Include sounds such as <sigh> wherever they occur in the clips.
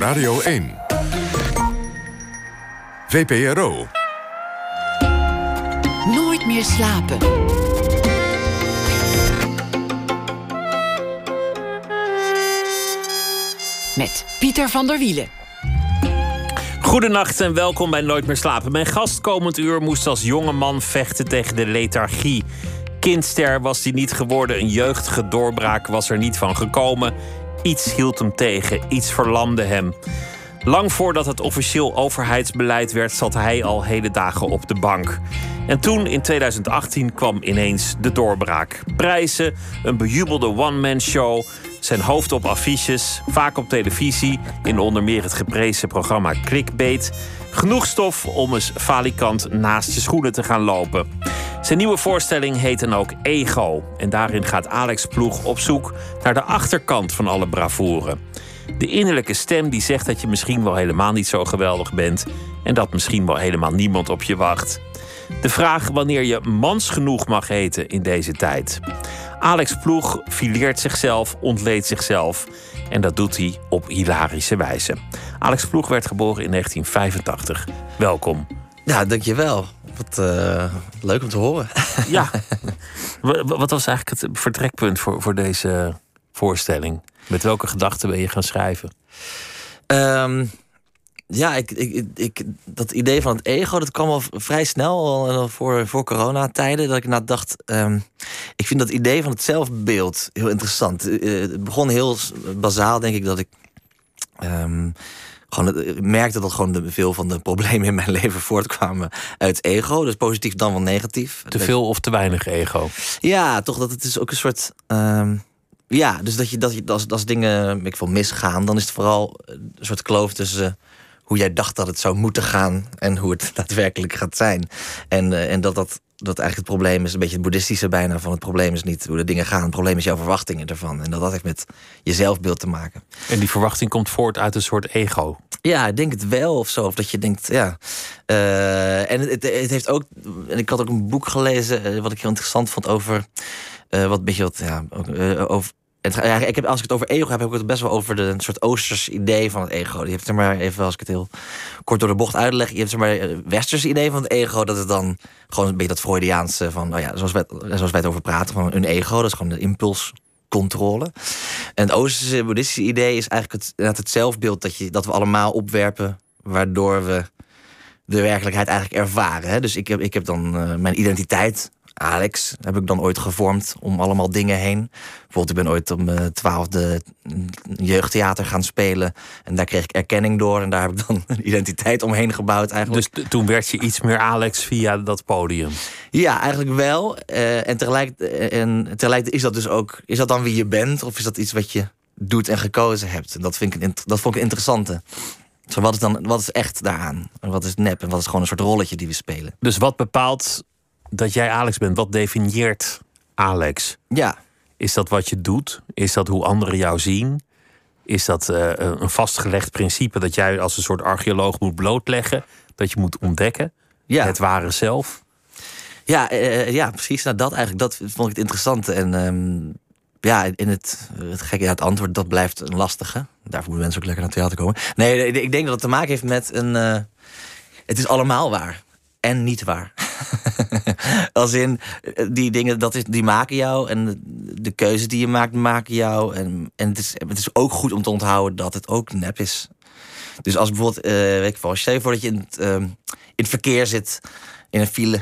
Radio 1. VPRO. Nooit meer slapen. Met Pieter van der Wielen. Goedenacht en welkom bij Nooit meer slapen. Mijn gast komend uur moest als jonge man vechten tegen de lethargie. Kindster was hij niet geworden, een jeugdige doorbraak was er niet van gekomen. Iets hield hem tegen, iets verlamde hem. Lang voordat het officieel overheidsbeleid werd, zat hij al hele dagen op de bank. En toen, in 2018, kwam ineens de doorbraak. Prijzen, een bejubelde one-man show, zijn hoofd op affiches, vaak op televisie, in onder meer het geprezen programma Clickbait. Genoeg stof om eens falikant naast je schoenen te gaan lopen. Zijn nieuwe voorstelling heet dan ook Ego. En daarin gaat Alex Ploeg op zoek naar de achterkant van alle bravoure. De innerlijke stem die zegt dat je misschien wel helemaal niet zo geweldig bent en dat misschien wel helemaal niemand op je wacht. De vraag wanneer je mans genoeg mag heten in deze tijd. Alex Ploeg fileert zichzelf, ontleedt zichzelf en dat doet hij op hilarische wijze. Alex Ploeg werd geboren in 1985. Welkom. Ja, dankjewel. Wat uh, leuk om te horen. <laughs> Ja. Wat was eigenlijk het vertrekpunt voor, voor deze voorstelling? Met welke gedachten ben je gaan schrijven? Um, ja, ik, ik, ik, dat idee van het ego, dat kwam al vrij snel, al voor, voor coronatijden. Dat ik inderdaad dacht, um, ik vind dat idee van het zelfbeeld heel interessant. Uh, het begon heel bazaal, denk ik, dat ik... Um, gewoon merkte dat gewoon de, veel van de problemen in mijn <laughs> leven voortkwamen uit ego. Dus positief dan wel negatief. Te veel of te weinig ego? Ja, toch dat het is ook een soort. Um, ja, dus dat je, dat je als, als dingen ik veel, misgaan, dan is het vooral een soort kloof tussen hoe jij dacht dat het zou moeten gaan en hoe het <laughs> daadwerkelijk gaat zijn. En, uh, en dat dat dat eigenlijk het probleem is, een beetje het boeddhistische bijna van het probleem is niet hoe de dingen gaan. Het probleem is jouw verwachtingen ervan. En dat dat heeft met je zelfbeeld te maken. En die verwachting komt voort uit een soort ego. Ja, ik denk het wel of zo. Of dat je denkt, ja. Uh, en het, het, heeft ook. En ik had ook een boek gelezen, wat ik heel interessant vond over. Uh, wat een beetje wat, ja, over, ja, ik heb, als ik het over ego heb, heb ik het best wel over de een soort oosters idee van het ego. Je hebt er maar even, als ik het heel kort door de bocht uitleg, je hebt zeg maar een westers idee van het ego, dat het dan gewoon een beetje dat Freudiaanse van, nou ja, zoals wij, zoals wij het over praten, van een ego, dat is gewoon de impulscontrole. En het oosterse boeddhistische idee is eigenlijk het, het zelfbeeld dat, je, dat we allemaal opwerpen, waardoor we de werkelijkheid eigenlijk ervaren. Hè? Dus ik heb, ik heb dan uh, mijn identiteit Alex heb ik dan ooit gevormd om allemaal dingen heen. Bijvoorbeeld, ik ben ooit om uh, twaalfde jeugdtheater gaan spelen. En daar kreeg ik erkenning door. En daar heb ik dan een identiteit omheen gebouwd eigenlijk. Dus toen werd je iets meer Alex via dat podium? Ja, eigenlijk wel. Uh, en, tegelijk, en tegelijkertijd is dat dus ook... Is dat dan wie je bent? Of is dat iets wat je doet en gekozen hebt? En dat, vind ik, dat vond ik interessante. Zo, wat is dan wat is echt daaraan? En wat is nep? En wat is gewoon een soort rolletje die we spelen? Dus wat bepaalt dat jij Alex bent, wat definieert Alex? Ja. Is dat wat je doet? Is dat hoe anderen jou zien? Is dat uh, een vastgelegd principe dat jij als een soort archeoloog moet blootleggen? Dat je moet ontdekken? Ja. Het ware zelf? Ja, uh, ja precies. Nou, dat eigenlijk dat vond ik het interessante. En um, ja, in het, het gekke ja, het antwoord, dat blijft een lastige. Daarvoor moeten mensen ook lekker naar het theater komen. Nee, ik denk dat het te maken heeft met een. Uh, het is allemaal waar en niet waar. <laughs> <laughs> Als in, die dingen, dat is, die maken jou. En de keuzes die je maakt, maken jou. En, en het, is, het is ook goed om te onthouden dat het ook nep is. Dus als bijvoorbeeld, uh, weet ik wel, stel je voor dat je in het, uh, in het verkeer zit, in een file.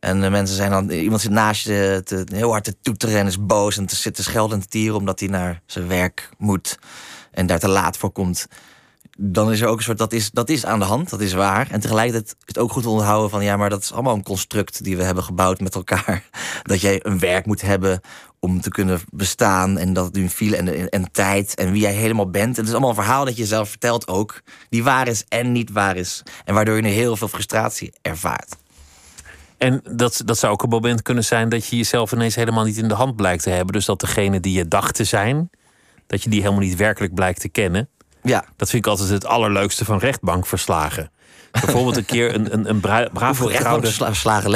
En de mensen zijn dan, iemand zit naast je te, heel hard te toeteren en is boos en te zitten schelden en te tieren omdat hij naar zijn werk moet en daar te laat voor komt dan is er ook een soort, dat is, dat is aan de hand, dat is waar. En tegelijkertijd is het ook goed te onthouden van, ja, maar dat is allemaal een construct die we hebben gebouwd met elkaar. <laughs> Dat jij een werk moet hebben om te kunnen bestaan en dat nu file en, en tijd en wie jij helemaal bent. Het is allemaal een verhaal dat je zelf vertelt ook, die waar is en niet waar is. En waardoor je heel veel frustratie ervaart. En dat, dat zou ook een moment kunnen zijn dat je jezelf ineens helemaal niet in de hand blijkt te hebben. Dus dat degene die je dacht te zijn, dat je die helemaal niet werkelijk blijkt te kennen. Ja. Dat vind ik altijd het allerleukste van rechtbankverslagen. Bijvoorbeeld een keer een, een, een bra braaf getrouwde...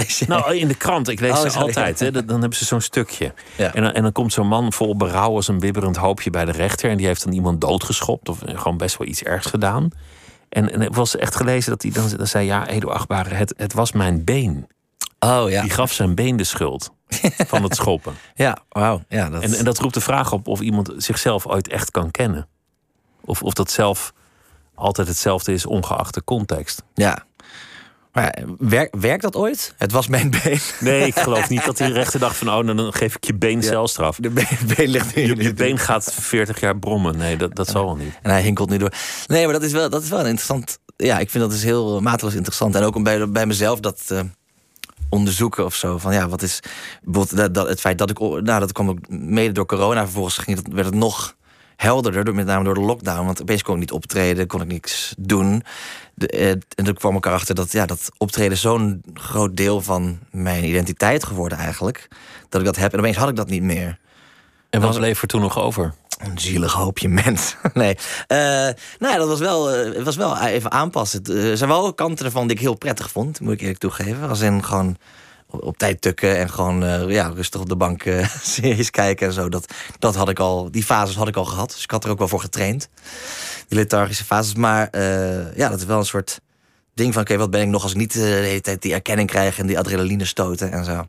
je? Nou, in de krant. Ik lees Oh, ze altijd. Hè. Dan dan hebben ze zo'n stukje. Ja. En, dan, en dan komt zo'n man vol berouw als een bibberend hoopje bij de rechter. En die heeft dan iemand doodgeschopt. Of gewoon best wel iets ergs gedaan. En, en het was echt gelezen dat hij dan, dan zei... Ja, Edo Achtbare, het, het was mijn been. Oh ja. Die gaf zijn been de schuld van het schoppen. <laughs> Ja, wauw. Ja, dat... En, en dat roept de vraag op of iemand zichzelf ooit echt kan kennen. Of, of dat zelf altijd hetzelfde is, ongeacht de context. ja. Maar werkt dat ooit? Het was mijn been. Nee, ik geloof niet dat die rechter dacht van... oh, dan geef ik je been celstraf. De been, been ligt nu Je, been gaat 40 jaar brommen. Nee, dat, dat zal wel niet. En hij hinkelt nu door. Nee, maar dat is wel, dat is wel een interessant. Ja, ik vind dat dus heel mateloos interessant. En ook om bij, bij mezelf dat te onderzoeken of zo. Van ja, wat is. Bijvoorbeeld dat, dat, het feit dat ik. Nou, dat kwam ook mede door corona. Vervolgens ging het, werd het nog helderder. Door, met name door de lockdown. Want opeens kon ik niet optreden, kon ik niks doen. De, eh, en toen kwam ik erachter dat, ja, dat optreden zo'n groot deel van mijn identiteit geworden eigenlijk. Dat ik dat heb. En opeens had ik dat niet meer. En wat bleef er toen nog over? Een zielig hoopje <laughs> mens. nee. Eh, nou ja, dat was wel, eh, het was wel even aanpassen. Er zijn wel kanten ervan die ik heel prettig vond, moet ik eerlijk toegeven. Als in gewoon op, tijd tukken en gewoon eh, ja, rustig op de bank eh, <laughs> series kijken en zo. Dat, dat had ik al, die fases had ik al gehad. Dus ik had er ook wel voor getraind. Die lethargische fases. Maar eh, ja, dat is wel een soort ding van: oké, wat ben ik nog als ik niet de hele tijd die erkenning krijg en die adrenaline stoten en zo.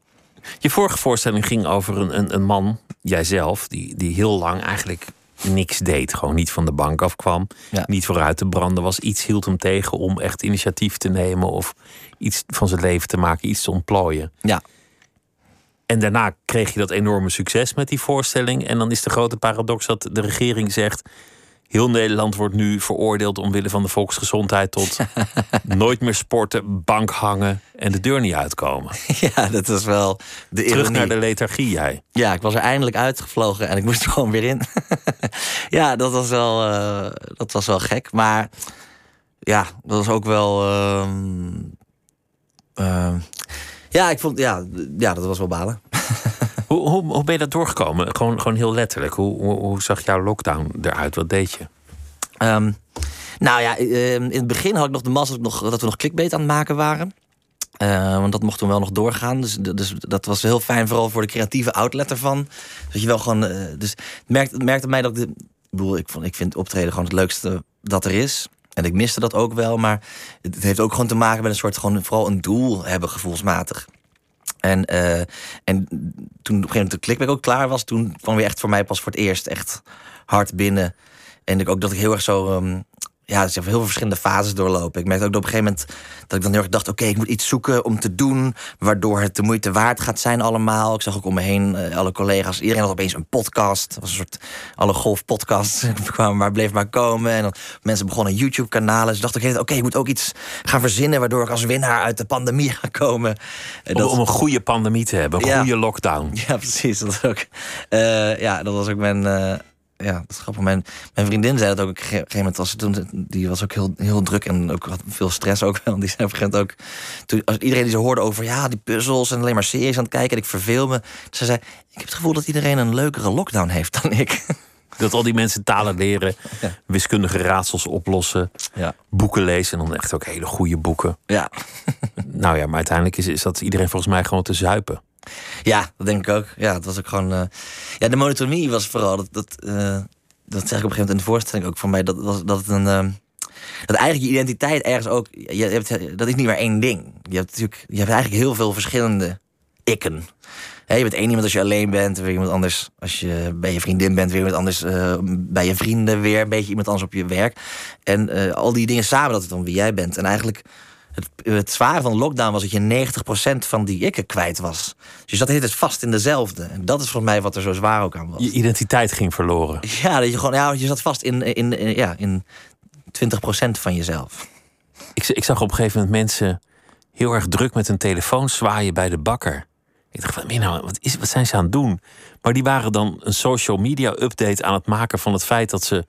Je vorige voorstelling ging over een, een, een man, jijzelf, die, die heel lang eigenlijk niks deed. Gewoon niet van de bank afkwam, Ja. niet vooruit te branden was. Iets hield hem tegen om echt initiatief te nemen of iets van zijn leven te maken, iets te ontplooien. Ja. En daarna kreeg je dat enorme succes met die voorstelling. En dan is de grote paradox dat de regering zegt. Heel Nederland wordt nu veroordeeld omwille van de volksgezondheid tot <laughs> nooit meer sporten, bank hangen en de deur niet uitkomen. <laughs> ja, dat is wel de Terug ironie. naar de lethargie, jij. Ja, ik was er eindelijk uitgevlogen en ik moest er gewoon weer in. <laughs> <laughs> ja, dat was, wel, eh, dat was wel gek. Maar ja, dat was ook wel. ehm, ehm, ja, ik vond. Ja, ja, dat was wel balen. <laughs> Hoe, hoe, hoe ben je dat doorgekomen? Gewoon, gewoon heel letterlijk. Hoe, hoe, hoe zag jouw lockdown eruit? Wat deed je? Ehm, nou ja, in het begin had ik nog de mazzel dat nog- dat we nog clickbait aan het maken waren. Eh, want dat mocht toen wel nog doorgaan. Dus, dus dat was heel fijn, vooral voor de creatieve outlet ervan. Dat je wel gewoon. eh, dus het merkte, merkte mij dat ik. Ik bedoel, ik, vond, ik vind optreden gewoon het leukste dat er is. En ik miste dat ook wel. Maar het, het heeft ook gewoon te maken met een soort. Gewoon vooral een doel hebben, gevoelsmatig. En, eh, en toen op een gegeven moment de clickback ook klaar was, toen kwam weer echt voor mij pas voor het eerst echt hard binnen. En ik ook dat ik heel erg zo. ehm, ja, dus ik heb heel veel verschillende fases doorlopen. Ik merkte ook dat op een gegeven moment dat ik dan heel erg dacht: oké, ik moet iets zoeken om te doen. Waardoor het de moeite waard gaat zijn, allemaal. Ik zag ook om me heen eh, alle collega's. Iedereen had opeens een podcast. Het was een soort. Alle golfpodcasts <laughs> kwamen maar bleef maar komen. En dan mensen begonnen YouTube-kanalen. Dus ik dacht: oké, oké, ik moet ook iets gaan verzinnen. waardoor ik als winnaar uit de pandemie ga komen. En Om, dat- om een goede pandemie te hebben, een Ja. goede lockdown. <laughs> ja, precies. Dat ook, eh, ja, dat was ook mijn. Ja, dat is grappig. Mijn, mijn vriendin zei dat ook op een gege- gegeven moment. Ze toen, die was ook heel, heel druk en ook had veel stress ook <laughs> wel. Die zei op een gegeven moment ook. Toen, als iedereen die ze hoorde over ja, die puzzels en alleen maar series aan het kijken. En ik verveel me. Ze zei: Ik heb het gevoel dat iedereen een leukere lockdown heeft dan ik. <laughs> Dat al die mensen talen leren, <laughs> wiskundige raadsels oplossen, Ja. boeken lezen en dan echt ook hele goede boeken. Ja. Nou ja, maar uiteindelijk is, is dat iedereen volgens mij gewoon te zuipen. Ja, dat denk ik ook. Ja, het was ook gewoon. eh, ja, de monotonie was vooral. Dat, dat, eh, dat zeg ik op een gegeven moment in de voorstelling ook van mij. Dat, was, dat een. ehm, dat eigenlijk je identiteit ergens ook. Je hebt, dat is niet maar één ding. Je hebt natuurlijk. Je hebt eigenlijk heel veel verschillende ikken. Hè, je bent één iemand als je alleen bent, weer iemand anders als je bij je vriendin bent, weer iemand anders eh, bij je vrienden, weer een beetje iemand anders op je werk. En al die dingen samen, dat het dan wie jij bent. En eigenlijk het, het zware van de lockdown was dat je 90% van die ikken kwijt was. Dus je zat tijd vast in dezelfde. En dat is volgens mij wat er zo zwaar ook aan was. Je identiteit ging verloren. Ja, dat je gewoon, ja, je zat vast in, in, in, ja, in 20% van jezelf. Ik, ik zag op een gegeven moment mensen heel erg druk met hun telefoon zwaaien bij de bakker. Ik dacht, van, nou, wat, is, wat zijn ze aan het doen? Maar die waren dan een social media update aan het maken van het feit dat ze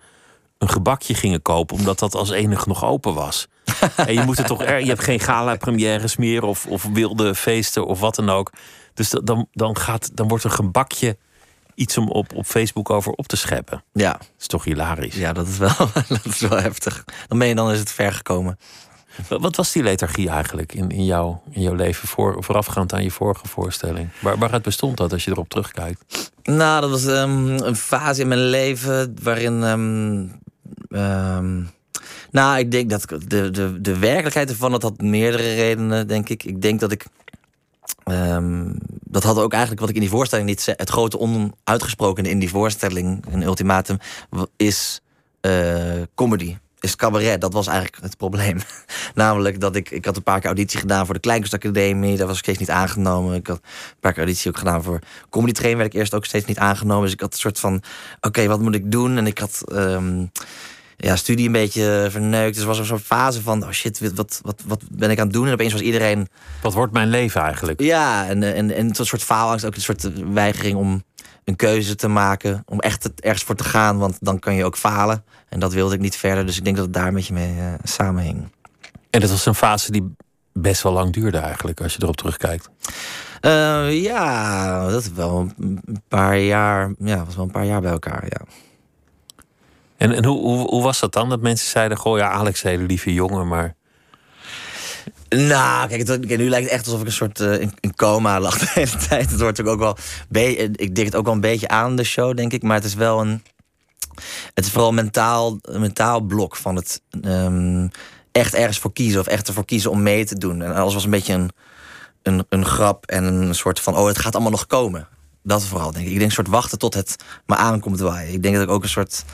een gebakje gingen kopen, omdat dat als enig nog open was. en je moet het toch er, je hebt geen gala-premières meer of, of wilde feesten of wat dan ook. Dus dan, dan, gaat, dan wordt een gebakje iets om op, op Facebook over op te scheppen. Ja. Dat is toch hilarisch. Ja, dat is wel, <laughs> dat is wel heftig. Dan ben je dan is het ver gekomen. Wat was die lethargie eigenlijk in, in, jouw, in jouw leven voor, voorafgaand aan je vorige voorstelling? Waar, waaruit bestond dat als je erop terugkijkt? Nou, dat was um, een fase in mijn leven waarin. Um, um, nou, ik denk dat de, de, de werkelijkheid ervan, dat had meerdere redenen, denk ik. Ik denk dat ik. dat had ook eigenlijk wat ik in die voorstelling niet zei. Het grote onuitgesproken in die voorstelling, een ultimatum, is uh, comedy is cabaret. Dat was eigenlijk het probleem. <laughs> Namelijk dat ik, ik had een paar keer auditie gedaan voor de Kleinkunstacademie. Daar was ik steeds niet aangenomen. Ik had een paar keer auditie ook gedaan voor Comedy Train. Werd ik eerst ook steeds niet aangenomen. Dus ik had een soort van, oké, wat moet ik doen? En ik had um, ja, studie een beetje verneukt. Dus er was een soort fase van, oh shit, wat, wat, wat ben ik aan het doen? En opeens was iedereen... Wat wordt mijn leven eigenlijk? Ja, en, en, en een soort faalangst. Ook een soort weigering om een keuze te maken. Om echt ergens voor te gaan, want dan kan je ook falen. En dat wilde ik niet verder. Dus ik denk dat het daar een beetje mee uh, samenhing. En dat was een fase die best wel lang duurde eigenlijk, als je erop terugkijkt. Uh, ja, dat is wel een paar jaar. Ja, was wel een paar jaar bij elkaar, ja. En, en hoe, hoe, hoe was dat dan? Dat mensen zeiden: Goh, ja, Alex, hele lieve jongen, maar. Nou, kijk, het, nu lijkt het echt alsof ik een soort uh, in, coma lag de hele tijd. Het wordt ook wel. Ik dik het ook wel een beetje aan de show, denk ik. Maar het is wel een. Het is vooral mentaal, een mentaal blok van het um, echt ergens voor kiezen. Of echt ervoor kiezen om mee te doen. En alles was een beetje een, een, een grap en een soort van... oh, het gaat allemaal nog komen. Dat vooral, denk ik. Ik denk een soort wachten tot het me aankomt waaien. Ik denk dat ik ook een soort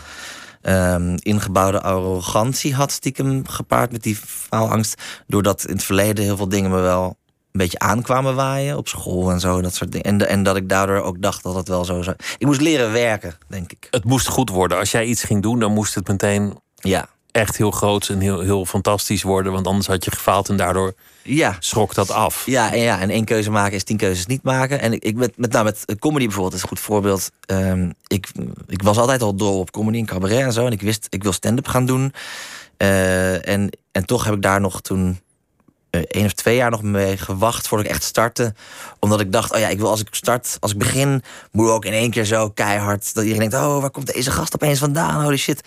um, ingebouwde arrogantie had... stiekem gepaard met die faalangst. Doordat in het verleden heel veel dingen me wel een beetje aankwamen waaien op school en zo. Dat soort dingen. En, en dat ik daardoor ook dacht dat het wel zo zou. Ik moest leren werken, denk ik. Het moest goed worden. Als jij iets ging doen, dan moest het meteen ja. echt heel groot en heel, heel fantastisch worden. Want anders had je gefaald en daardoor ja. schrok dat af. Ja, en, ja, en één keuze maken is tien keuzes niet maken. En ik, ik met, met, nou, met comedy bijvoorbeeld is een goed voorbeeld. Um, ik, ik was altijd al dol op comedy en cabaret en zo. En ik wist, ik wil stand-up gaan doen. Uh, en, en toch heb ik daar nog toen één of twee jaar nog mee gewacht voordat ik echt startte. Omdat ik dacht, oh ja, ik wil als ik start, als ik begin, moet ik ook in één keer zo keihard. Dat iedereen denkt, oh, waar komt deze gast opeens vandaan? Holy shit.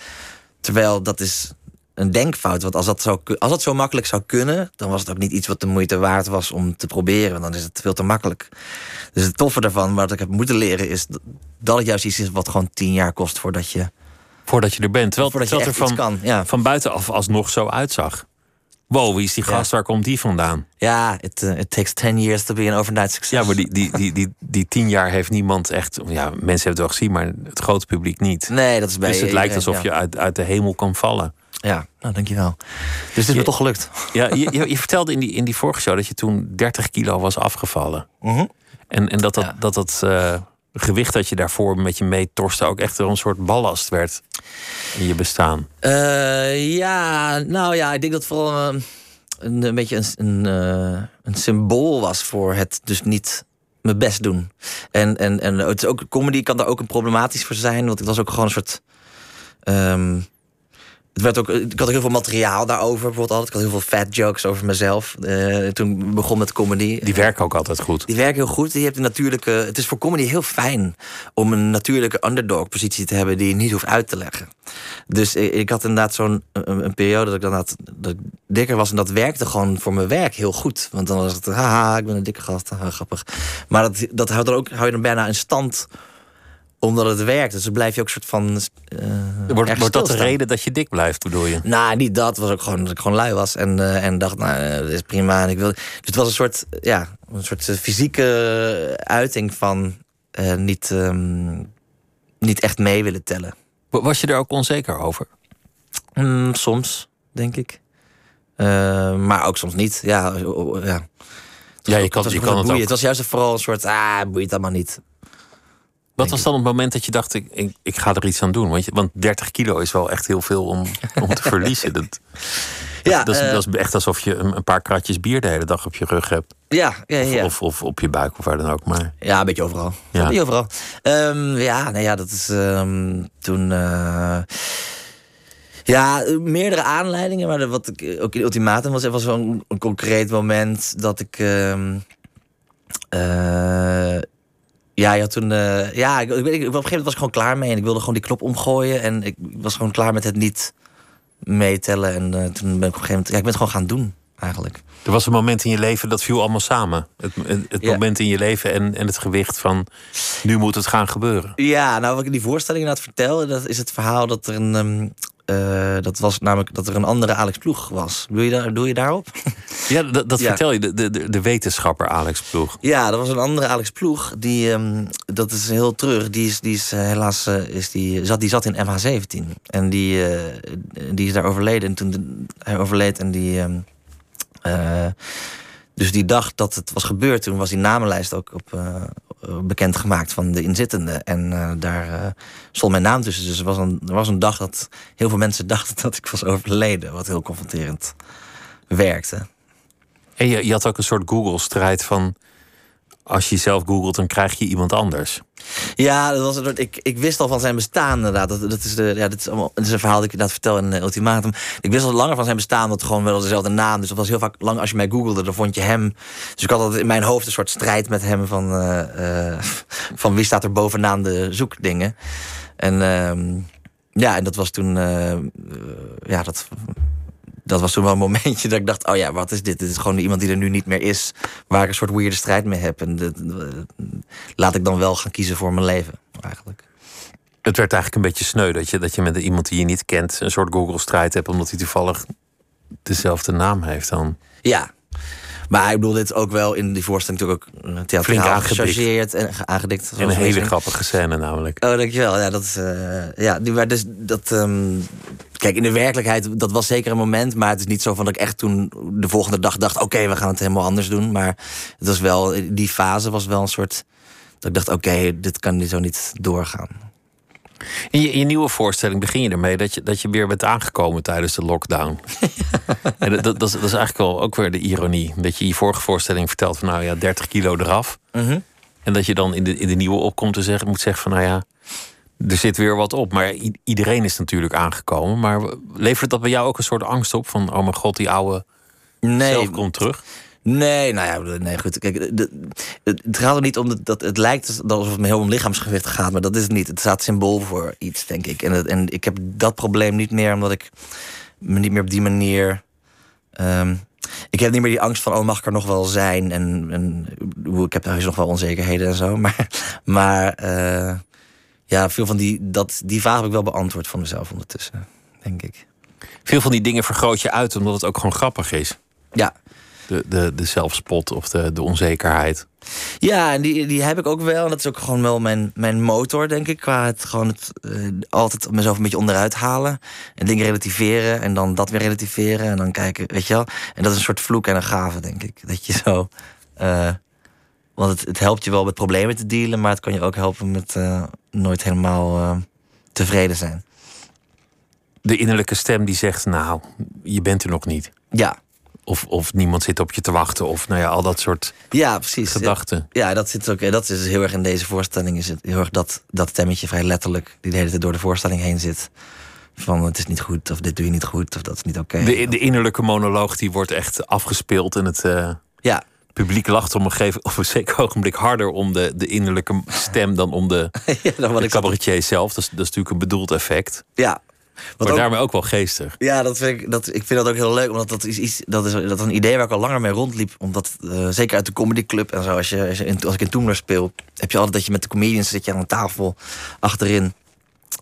Terwijl dat is een denkfout. Want als dat, zo, als dat zo makkelijk zou kunnen, dan was het ook niet iets wat de moeite waard was om te proberen. Want dan is het veel te makkelijk. Dus het toffe daarvan, wat ik heb moeten leren, is dat het juist iets is wat gewoon tien jaar kost voordat je. Voordat je er bent. Terwijl, voordat je er van, kan, ja. van buitenaf alsnog zo uitzag. Wow, wie is die gast? Waar komt die vandaan? Ja, it, uh, it takes 10 years to be an overnight success. Ja, maar die, die, die, die, die tien jaar heeft niemand echt... Ja, mensen hebben het wel gezien, maar het grote publiek niet. Nee, dat is bij Dus het lijkt alsof je uit, uit de hemel kan vallen. Ja, nou, dankjewel. Dus het is me toch gelukt. Ja, je, je, je, vertelde in die, in die vorige show dat je toen 30 kilo was afgevallen. Uh -huh. En, en dat dat, ja. dat, dat uh, gewicht dat je daarvoor met je meetorste ook echt een soort ballast werd in je bestaan. Uh, ja, nou ja, ik denk dat vooral uh, een, een beetje een, een, een symbool was voor het dus niet mijn best doen. En, en, en het is ook, comedy kan daar ook een problematisch voor zijn, want het was ook gewoon een soort. Um, het werd ook, ik had ook heel veel materiaal daarover. Bijvoorbeeld altijd. Ik had heel veel fat jokes over mezelf. Uh, toen begon met comedy. Die werken ook altijd goed. Die werken heel goed. Je hebt een natuurlijke, het is voor comedy heel fijn om een natuurlijke underdog positie te hebben die je niet hoeft uit te leggen. Dus ik, ik had inderdaad zo'n een, een, periode dat ik dan dat ik dikker was. En dat werkte gewoon voor mijn werk heel goed. Want dan was het, haha, ik ben een dikke gast, haha, grappig. Maar dat, dat houdt er ook, hou je dan bijna in stand omdat het werkt. Dus dan blijf je ook een soort van. Uh, wordt, wordt dat de reden dat je dik blijft, bedoel je? Nou, niet dat. Was ook gewoon dat ik gewoon lui was. En, uh, en dacht, nou, uh, dat is prima. En ik wil... Dus het was een soort, ja, een soort fysieke uiting van niet, um, niet echt mee willen tellen. Was je er ook onzeker over? Mm, soms, denk ik. maar ook soms niet. Ja, ja. Ja, je kan, het, je kan het ook. Het was juist vooral een soort, ah, boeit allemaal niet. Wat was dan het moment dat je dacht, ik, ik, ik, ga er iets aan doen? Want, je, want 30 kilo is wel echt heel veel om, <laughs> om te verliezen. Dat, ja, dat, is, uh, dat, is, echt alsof je een, een, paar kratjes bier de hele dag op je rug hebt. Ja, ja, ja. Of, of, of op je buik of waar dan ook. Maar... Ja, een beetje overal. Ja. Een beetje overal. Um, ja, nou ja, dat is um, toen... Uh, ja, meerdere aanleidingen. Maar wat ik ook in ultimatum was, er was zo'n een concreet moment dat ik... Uh, Ja, had toen. eh, ja, ik, ik, weet- ik- op een gegeven moment was ik gewoon klaar mee. En ik wilde gewoon die knop omgooien. En ik was gewoon klaar met het niet meetellen. En eh, toen ben ik op een gegeven moment. Ja, ik ben het gewoon gaan doen, eigenlijk. Er was een moment in je leven dat viel allemaal samen. Het, het, het Ja. moment in je leven en, en het gewicht van nu moet het gaan gebeuren. Ja, nou, wat ik in die voorstelling inderdaad vertelde, dat is het verhaal dat er een. ehm, eh, dat was namelijk dat er een andere Alex Ploeg was. Doe je, daar, doe je daarop? <laughs> Ja, dat, dat Ja. vertel je, de, de, de wetenschapper Alex Ploeg. Ja, er was een andere Alex Ploeg. Die, ehm, dat is heel terug. Die, is, die is eh, helaas eh, is die, zat, die zat in MH17. En die, die is daar overleden. En toen de- hij overleed en die. ehm, eh, dus die dag dat het was gebeurd, toen was die namenlijst ook op, eh, bekend gemaakt van de inzittenden. En eh, daar eh, stond mijn naam tussen. Dus er was, een, er was een dag dat heel veel mensen <laughs> dachten dat ik was overleden. Wat heel confronterend werkte. En je, je had ook een soort Google-strijd van... als je zelf googelt, dan krijg je iemand anders. Ja, dat was ik, ik wist al van zijn bestaan inderdaad. Dat, dat, is, de, ja, dit is, allemaal, dit is een verhaal dat ik inderdaad vertel in eh, Ultimatum. Ik wist al langer van zijn bestaan, dat gewoon wel dezelfde naam. Dus dat was heel vaak lang als je mij googelde, dan vond je hem. Dus ik had altijd in mijn hoofd een soort strijd met hem van, eh, eh, van wie staat er bovenaan de zoekdingen. En ehm, ja, en dat was toen, ja, dat, dat was toen wel een momentje dat ik dacht, oh ja, wat is dit? Dit is gewoon iemand die er nu niet meer is, waar ik een soort weirde strijd mee heb. En dat, laat ik dan wel gaan kiezen voor mijn leven, eigenlijk. Het werd eigenlijk een beetje sneu dat je, dat je met iemand die je niet kent... een soort Google-strijd hebt, omdat hij toevallig dezelfde naam heeft dan. Ja. Maar ik bedoel, dit ook wel in die voorstelling natuurlijk ook eh, theatraal gechargeerd en ge- aangedikt. En een hele grappige scène namelijk. Oh, dankjewel. Ja, dat is. ja, die, maar dus dat. ehm, kijk, in de werkelijkheid, dat was zeker een moment. Maar het is niet zo van dat ik echt toen de volgende dag dacht: oké, we gaan het helemaal anders doen. Maar het was wel. Die fase was wel een soort. Dat ik dacht: oké, dit kan zo niet doorgaan. In je, in je nieuwe voorstelling begin je ermee dat je, dat je weer bent aangekomen tijdens de lockdown. <laughs> en dat, dat, dat, is, dat is eigenlijk wel ook weer de ironie. Dat je je vorige voorstelling vertelt van nou ja, 30 kilo eraf. Mhm. En dat je dan in de, in de nieuwe opkomt en zeggen, moet zeggen van nou ja, er zit weer wat op. Maar iedereen is natuurlijk aangekomen. Maar levert dat bij jou ook een soort angst op van oh mijn god, die oude Nee, zelf komt terug? Nee, nou ja, nee, goed. Kijk, de- de- het, gaat er niet om dat, dat het lijkt alsof het me heel om lichaamsgewicht gaat, maar dat is het niet. Het staat symbool voor iets, denk ik. En, het, en ik heb dat probleem niet meer, omdat ik me niet meer op die manier. ehm, ik heb niet meer die angst van, oh, mag ik er nog wel zijn? En, en hoe, ik heb thuis nog wel onzekerheden en zo. <laughs> Maar, maar eh, ja, veel van die, dat, die vraag heb ik wel beantwoord van mezelf ondertussen, denk ik. Veel van die dingen vergroot je uit omdat het ook gewoon grappig is. Ja, De, de, de zelfspot of de, de onzekerheid. Ja, en die, die heb ik ook wel. En dat is ook gewoon wel mijn, mijn motor, denk ik. Qua het gewoon het, eh, altijd mezelf een beetje onderuit halen. En dingen relativeren. En dan dat weer relativeren. En dan kijken, weet je wel. En dat is een soort vloek en een gave, denk ik. Dat je zo. eh, want het, het helpt je wel met problemen te dealen. Maar het kan je ook helpen met eh, nooit helemaal tevreden zijn. De innerlijke stem die zegt, nou, je bent er nog niet. Ja, Of, of niemand zit op je te wachten. Of nou ja, al dat soort ja precies. gedachten. Ja, dat zit ook. Dat is heel erg in deze voorstelling. Is het heel erg dat, dat stemmetje vrij letterlijk. die de hele tijd door de voorstelling heen zit. Van het is niet goed, of dit doe je niet goed, of dat is niet oké. De, de innerlijke monoloog die wordt echt afgespeeld. En het eh, Ja, publiek lacht op een, gegeven, op een zeker ogenblik harder om de, de innerlijke stem dan om de, <laughs> ja, dan de cabaretier zelf. Dat is, dat is natuurlijk een bedoeld effect. Ja. Wat Maar ook- daarmee ook wel geestig. Ja, dat vind ik, dat, ik vind dat ook heel leuk. Omdat dat is, iets, dat is, dat is een idee waar ik al langer mee rondliep. Omdat, eh, zeker uit de comedyclub en zo. Als, je, als, je in, als ik in Toemler speel, heb je altijd dat je met de comedians zit je aan een tafel achterin.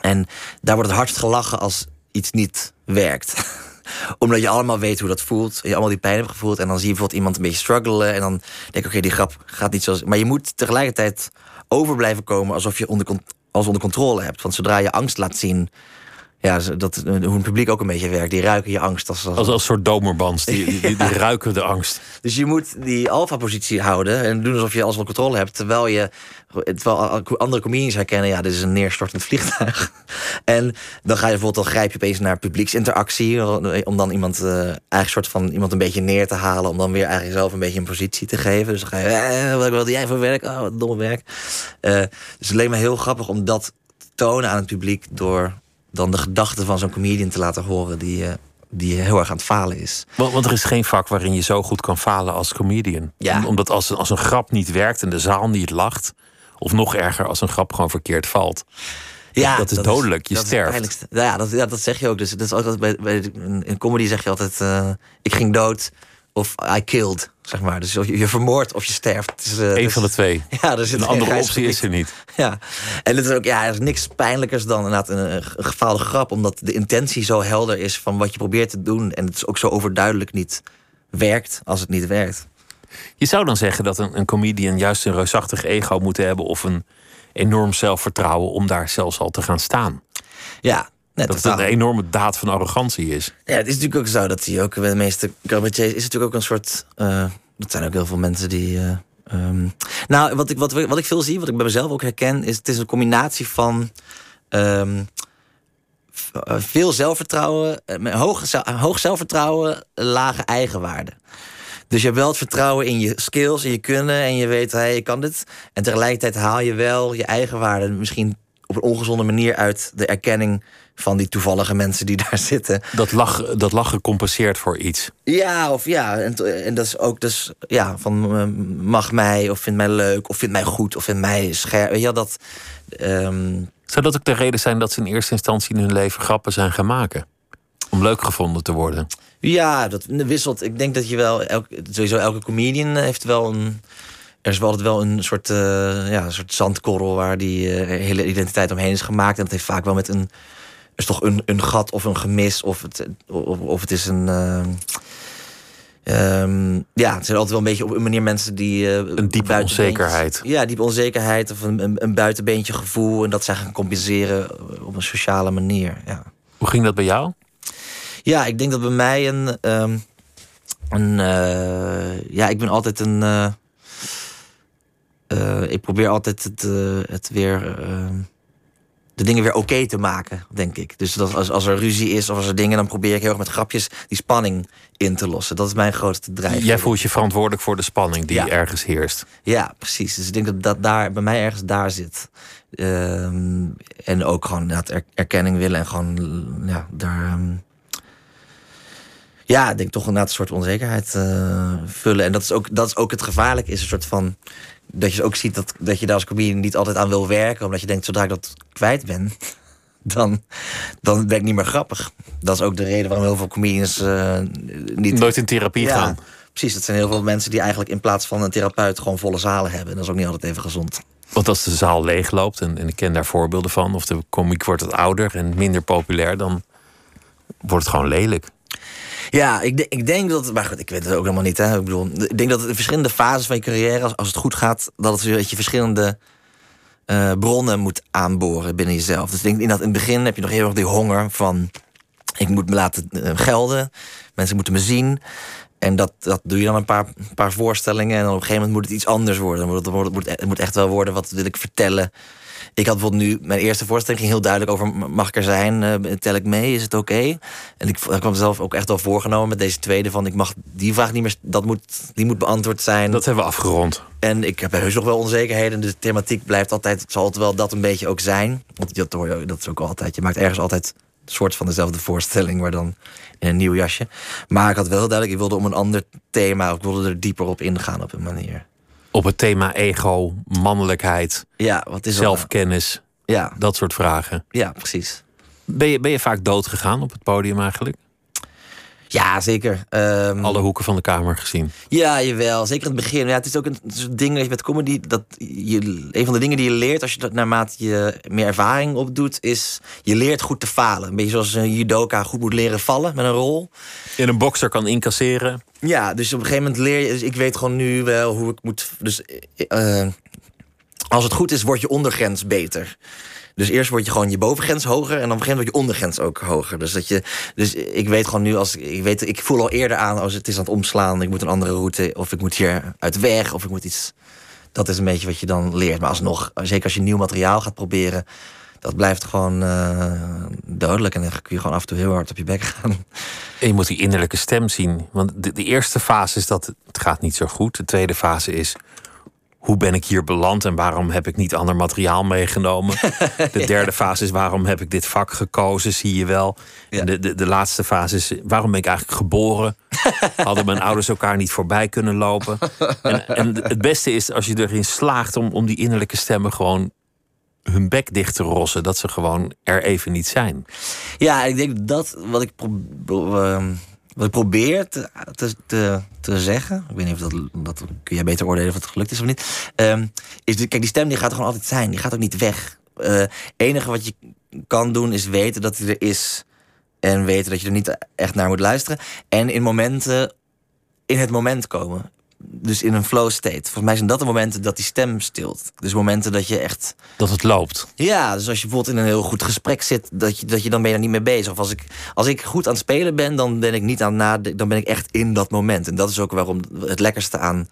En daar wordt het hardst gelachen als iets niet werkt. <laughs> Omdat je allemaal weet hoe dat voelt. Je allemaal die pijn hebt gevoeld. En dan zie je bijvoorbeeld iemand een beetje struggelen. En dan denk ik, oké, die grap gaat niet zoals... Maar je moet tegelijkertijd over blijven komen alsof je onder, alles onder controle hebt. Want zodra je angst laat zien... Ja, dat, eh, hoe een publiek ook een beetje werkt. Die ruiken je angst. Als, als, Als, als een soort domerbans. Die, die, die, die <laughs> <laughs> ruiken de angst. Dus je moet die alfa-positie houden en doen alsof je alles onder controle hebt. Terwijl je terwijl andere comedians herkennen, ja, dit is een neerstortend <laughs> vliegtuig. En dan ga je bijvoorbeeld, dan grijp je opeens naar publieksinteractie. Om dan iemand, eh, eigenlijk soort van iemand een beetje neer te halen. Om dan weer eigenlijk zelf een beetje een positie te geven. Dus dan ga je, eh, wat wilde jij voor werk? Oh, wat domme werk. Eh, dus het leek me heel grappig om dat te tonen aan het publiek. Door dan de gedachten van zo'n comedian te laten horen die, eh, die heel erg aan het falen is. Want, want er is geen vak waarin je zo goed kan falen als comedian. Ja. Om- Omdat als, een- als een grap niet werkt en de zaal niet lacht... Of nog erger, als een grap gewoon verkeerd valt. Ja, dat is dodelijk. je sterft. ja, dat, ja, dat zeg je ook. Dus dat is altijd bij, bij, in comedy zeg je altijd: uh, ik ging dood of I killed, zeg maar. Dus je, je vermoordt of je sterft. Is, uh, Eén van de twee. <laughs> Ja, er zit een andere optie is er niet. <laughs> Ja, en het is ook ja, er is niks pijnlijkers dan inderdaad een, een gefaalde grap, omdat de intentie zo helder is van wat je probeert te doen en het is ook zo overduidelijk niet werkt als het niet werkt. Je zou dan zeggen dat een, een comedian juist een reusachtig ego moet hebben of een enorm zelfvertrouwen om daar zelfs al te gaan staan. Ja, Dat het een enorme daad van arrogantie is. Ja, het is natuurlijk ook zo dat hij ook bij de meeste cabaretiers is natuurlijk ook een soort. Uh, dat zijn ook heel veel mensen die. Uh, um, nou, wat ik, wat, wat ik veel zie, wat ik bij mezelf ook herken, is het is een combinatie van. Um, veel zelfvertrouwen, hoog, hoog zelfvertrouwen, lage eigenwaarde. Dus je hebt wel het vertrouwen in je skills en je kunnen en je weet, hey, je kan dit. En tegelijkertijd haal je wel je eigenwaarde misschien op een ongezonde manier uit de erkenning van die toevallige mensen die <laughs> daar zitten. Dat lach, dat lach gecompenseerd voor iets. Ja, of ja. En, en dat is ook dus, ja, van eh, mag mij, of vindt mij leuk, of vindt mij goed, of vindt mij scherp. Ja, dat. Um... Zou dat ook de reden zijn dat ze in eerste instantie in hun leven grappen zijn gaan maken? Om leuk gevonden te worden? Ja, dat wisselt. Ik denk dat je wel, elk, sowieso elke comedian heeft wel een. Er is wel altijd wel een soort, uh, ja, een soort zandkorrel waar die uh, hele identiteit omheen is gemaakt. En dat heeft vaak wel met een is toch een, een gat of een gemis of het, of, of het is een. Uh, um, ja, het zijn altijd wel een beetje op een manier mensen die. Een diepe onzekerheid. Ja, diepe onzekerheid of een, een, een, buitenbeentje gevoel. En dat zij gaan compenseren op een sociale manier. Ja. Hoe ging dat bij jou? Ja, ik denk dat bij mij een. Um, een ja, ik ben altijd een. Uh, ik probeer altijd het, het weer ehm, de dingen weer oké te maken, denk ik. Dus dat als, als er ruzie is of als er dingen, dan probeer ik heel erg met grapjes die spanning in te lossen. Dat is mijn grootste drijf. Jij voelt je verantwoordelijk voor de spanning die ergens heerst. Ja, precies. Dus ik denk dat dat daar bij mij ergens daar zit. Ehm, en ook gewoon er, erkenning willen en gewoon ja, daar. Um, ja, ik denk toch een soort onzekerheid uh, vullen. En dat is ook, dat is ook het gevaarlijke, is een soort van dat je ook ziet dat, dat je daar als comedian niet altijd aan wil werken. Omdat je denkt, zodra ik dat kwijt ben, dan, dan ben ik niet meer grappig. Dat is ook de reden waarom heel veel comedians uh, niet... Nooit in therapie gaan. Precies, dat zijn heel veel mensen die eigenlijk in plaats van een therapeut gewoon volle zalen hebben. En dat is ook niet altijd even gezond. Want als de zaal leegloopt, en, en ik ken daar voorbeelden van, of de komiek wordt wat ouder en minder populair, dan wordt het gewoon lelijk. Ja, ik, ik denk dat. Maar goed, ik weet het ook helemaal niet. Hè. Ik bedoel, ik denk dat in verschillende fases van je carrière, als, als het goed gaat, dat, het, dat je verschillende uh, bronnen moet aanboren binnen jezelf. Dus ik denk in, dat, in het begin heb je nog heel erg die honger van. Ik moet me laten uh, gelden. Mensen moeten me zien. En dat, dat doe je dan een paar, paar voorstellingen. En dan op een gegeven moment moet het iets anders worden. Het moet, het moet echt wel worden. Wat wil ik vertellen? Ik had bijvoorbeeld nu, mijn eerste voorstelling ging heel duidelijk over: mag ik er zijn? Uh, tel ik mee? Is het oké? En ik, ik kwam zelf ook echt wel voorgenomen met deze tweede: van ik mag die vraag niet meer, dat moet, die moet beantwoord zijn. Dat hebben we afgerond. En ik heb heus nog wel onzekerheden. De thematiek blijft altijd, het zal altijd wel dat een beetje ook zijn. Want dat hoor je, dat is ook altijd. Je maakt ergens altijd een soort van dezelfde voorstelling, maar dan in een nieuw jasje. Maar ik had wel duidelijk, ik wilde om een ander thema, ik wilde er dieper op ingaan op een manier op het thema ego, mannelijkheid, ja, wat is zelfkennis. Ja. Dat soort vragen. Ja, precies. Ben je, ben je vaak dood gegaan op het podium eigenlijk? Ja, zeker. Um, Alle hoeken van de kamer gezien. Ja, jawel. Zeker in het begin. Ja, het is ook een, ding dat je met comedy. Dat je, een van de dingen die je leert als je dat naarmate je meer ervaring opdoet, is je leert goed te falen. Een beetje zoals een judoka goed moet leren vallen met een rol. In een bokser kan incasseren. Ja, dus op een gegeven moment leer je. Dus ik weet gewoon nu wel hoe ik moet. Dus uh, als het goed is, wordt je ondergrens beter. Dus eerst word je gewoon je bovengrens hoger en dan begint wordt je ondergrens ook hoger. Dus, dat je, dus ik weet gewoon nu, als ik, weet, ik voel al eerder aan als het is aan het omslaan, ik moet een andere route, of ik moet hier uit weg, of ik moet iets. Dat is een beetje wat je dan leert. Maar alsnog, zeker als je nieuw materiaal gaat proberen, dat blijft gewoon uh, dodelijk. En dan kun je gewoon af en toe heel hard op je bek gaan. En je moet die innerlijke stem zien. Want de, de eerste fase is dat het gaat niet zo goed. De tweede fase is hoe ben ik hier beland en waarom heb ik niet ander materiaal meegenomen? <laughs> De derde fase is waarom heb ik dit vak gekozen, zie je wel. En de, de, de laatste fase is waarom ben ik eigenlijk geboren? <laughs> Hadden mijn ouders elkaar niet voorbij kunnen lopen. En, en het beste is als je erin slaagt om, om die innerlijke stemmen gewoon hun bek dicht te rossen. Dat ze gewoon er even niet zijn. Ja, ik denk dat wat ik, ehm, wat ik probeer te, te, te, zeggen. Ik weet niet of dat, dat kun jij beter oordelen of het gelukt is of niet. Um, is kijk, die stem die gaat er gewoon altijd zijn. Die gaat ook niet weg. Het uh, enige wat je kan doen is weten dat hij er is. En weten dat je er niet echt naar moet luisteren. En in momenten in het moment komen dus in een flow state. Volgens mij zijn dat de momenten dat die stem stilt. Dus momenten dat je echt. Dat het loopt. Ja, dus als je bijvoorbeeld in een heel goed gesprek zit, dat je, dat je dan ben je er niet mee bezig. Of als ik, als ik goed aan het spelen ben, dan ben ik niet aan nadenken. Dan ben ik echt in dat moment. En dat is ook waarom het lekkerste aan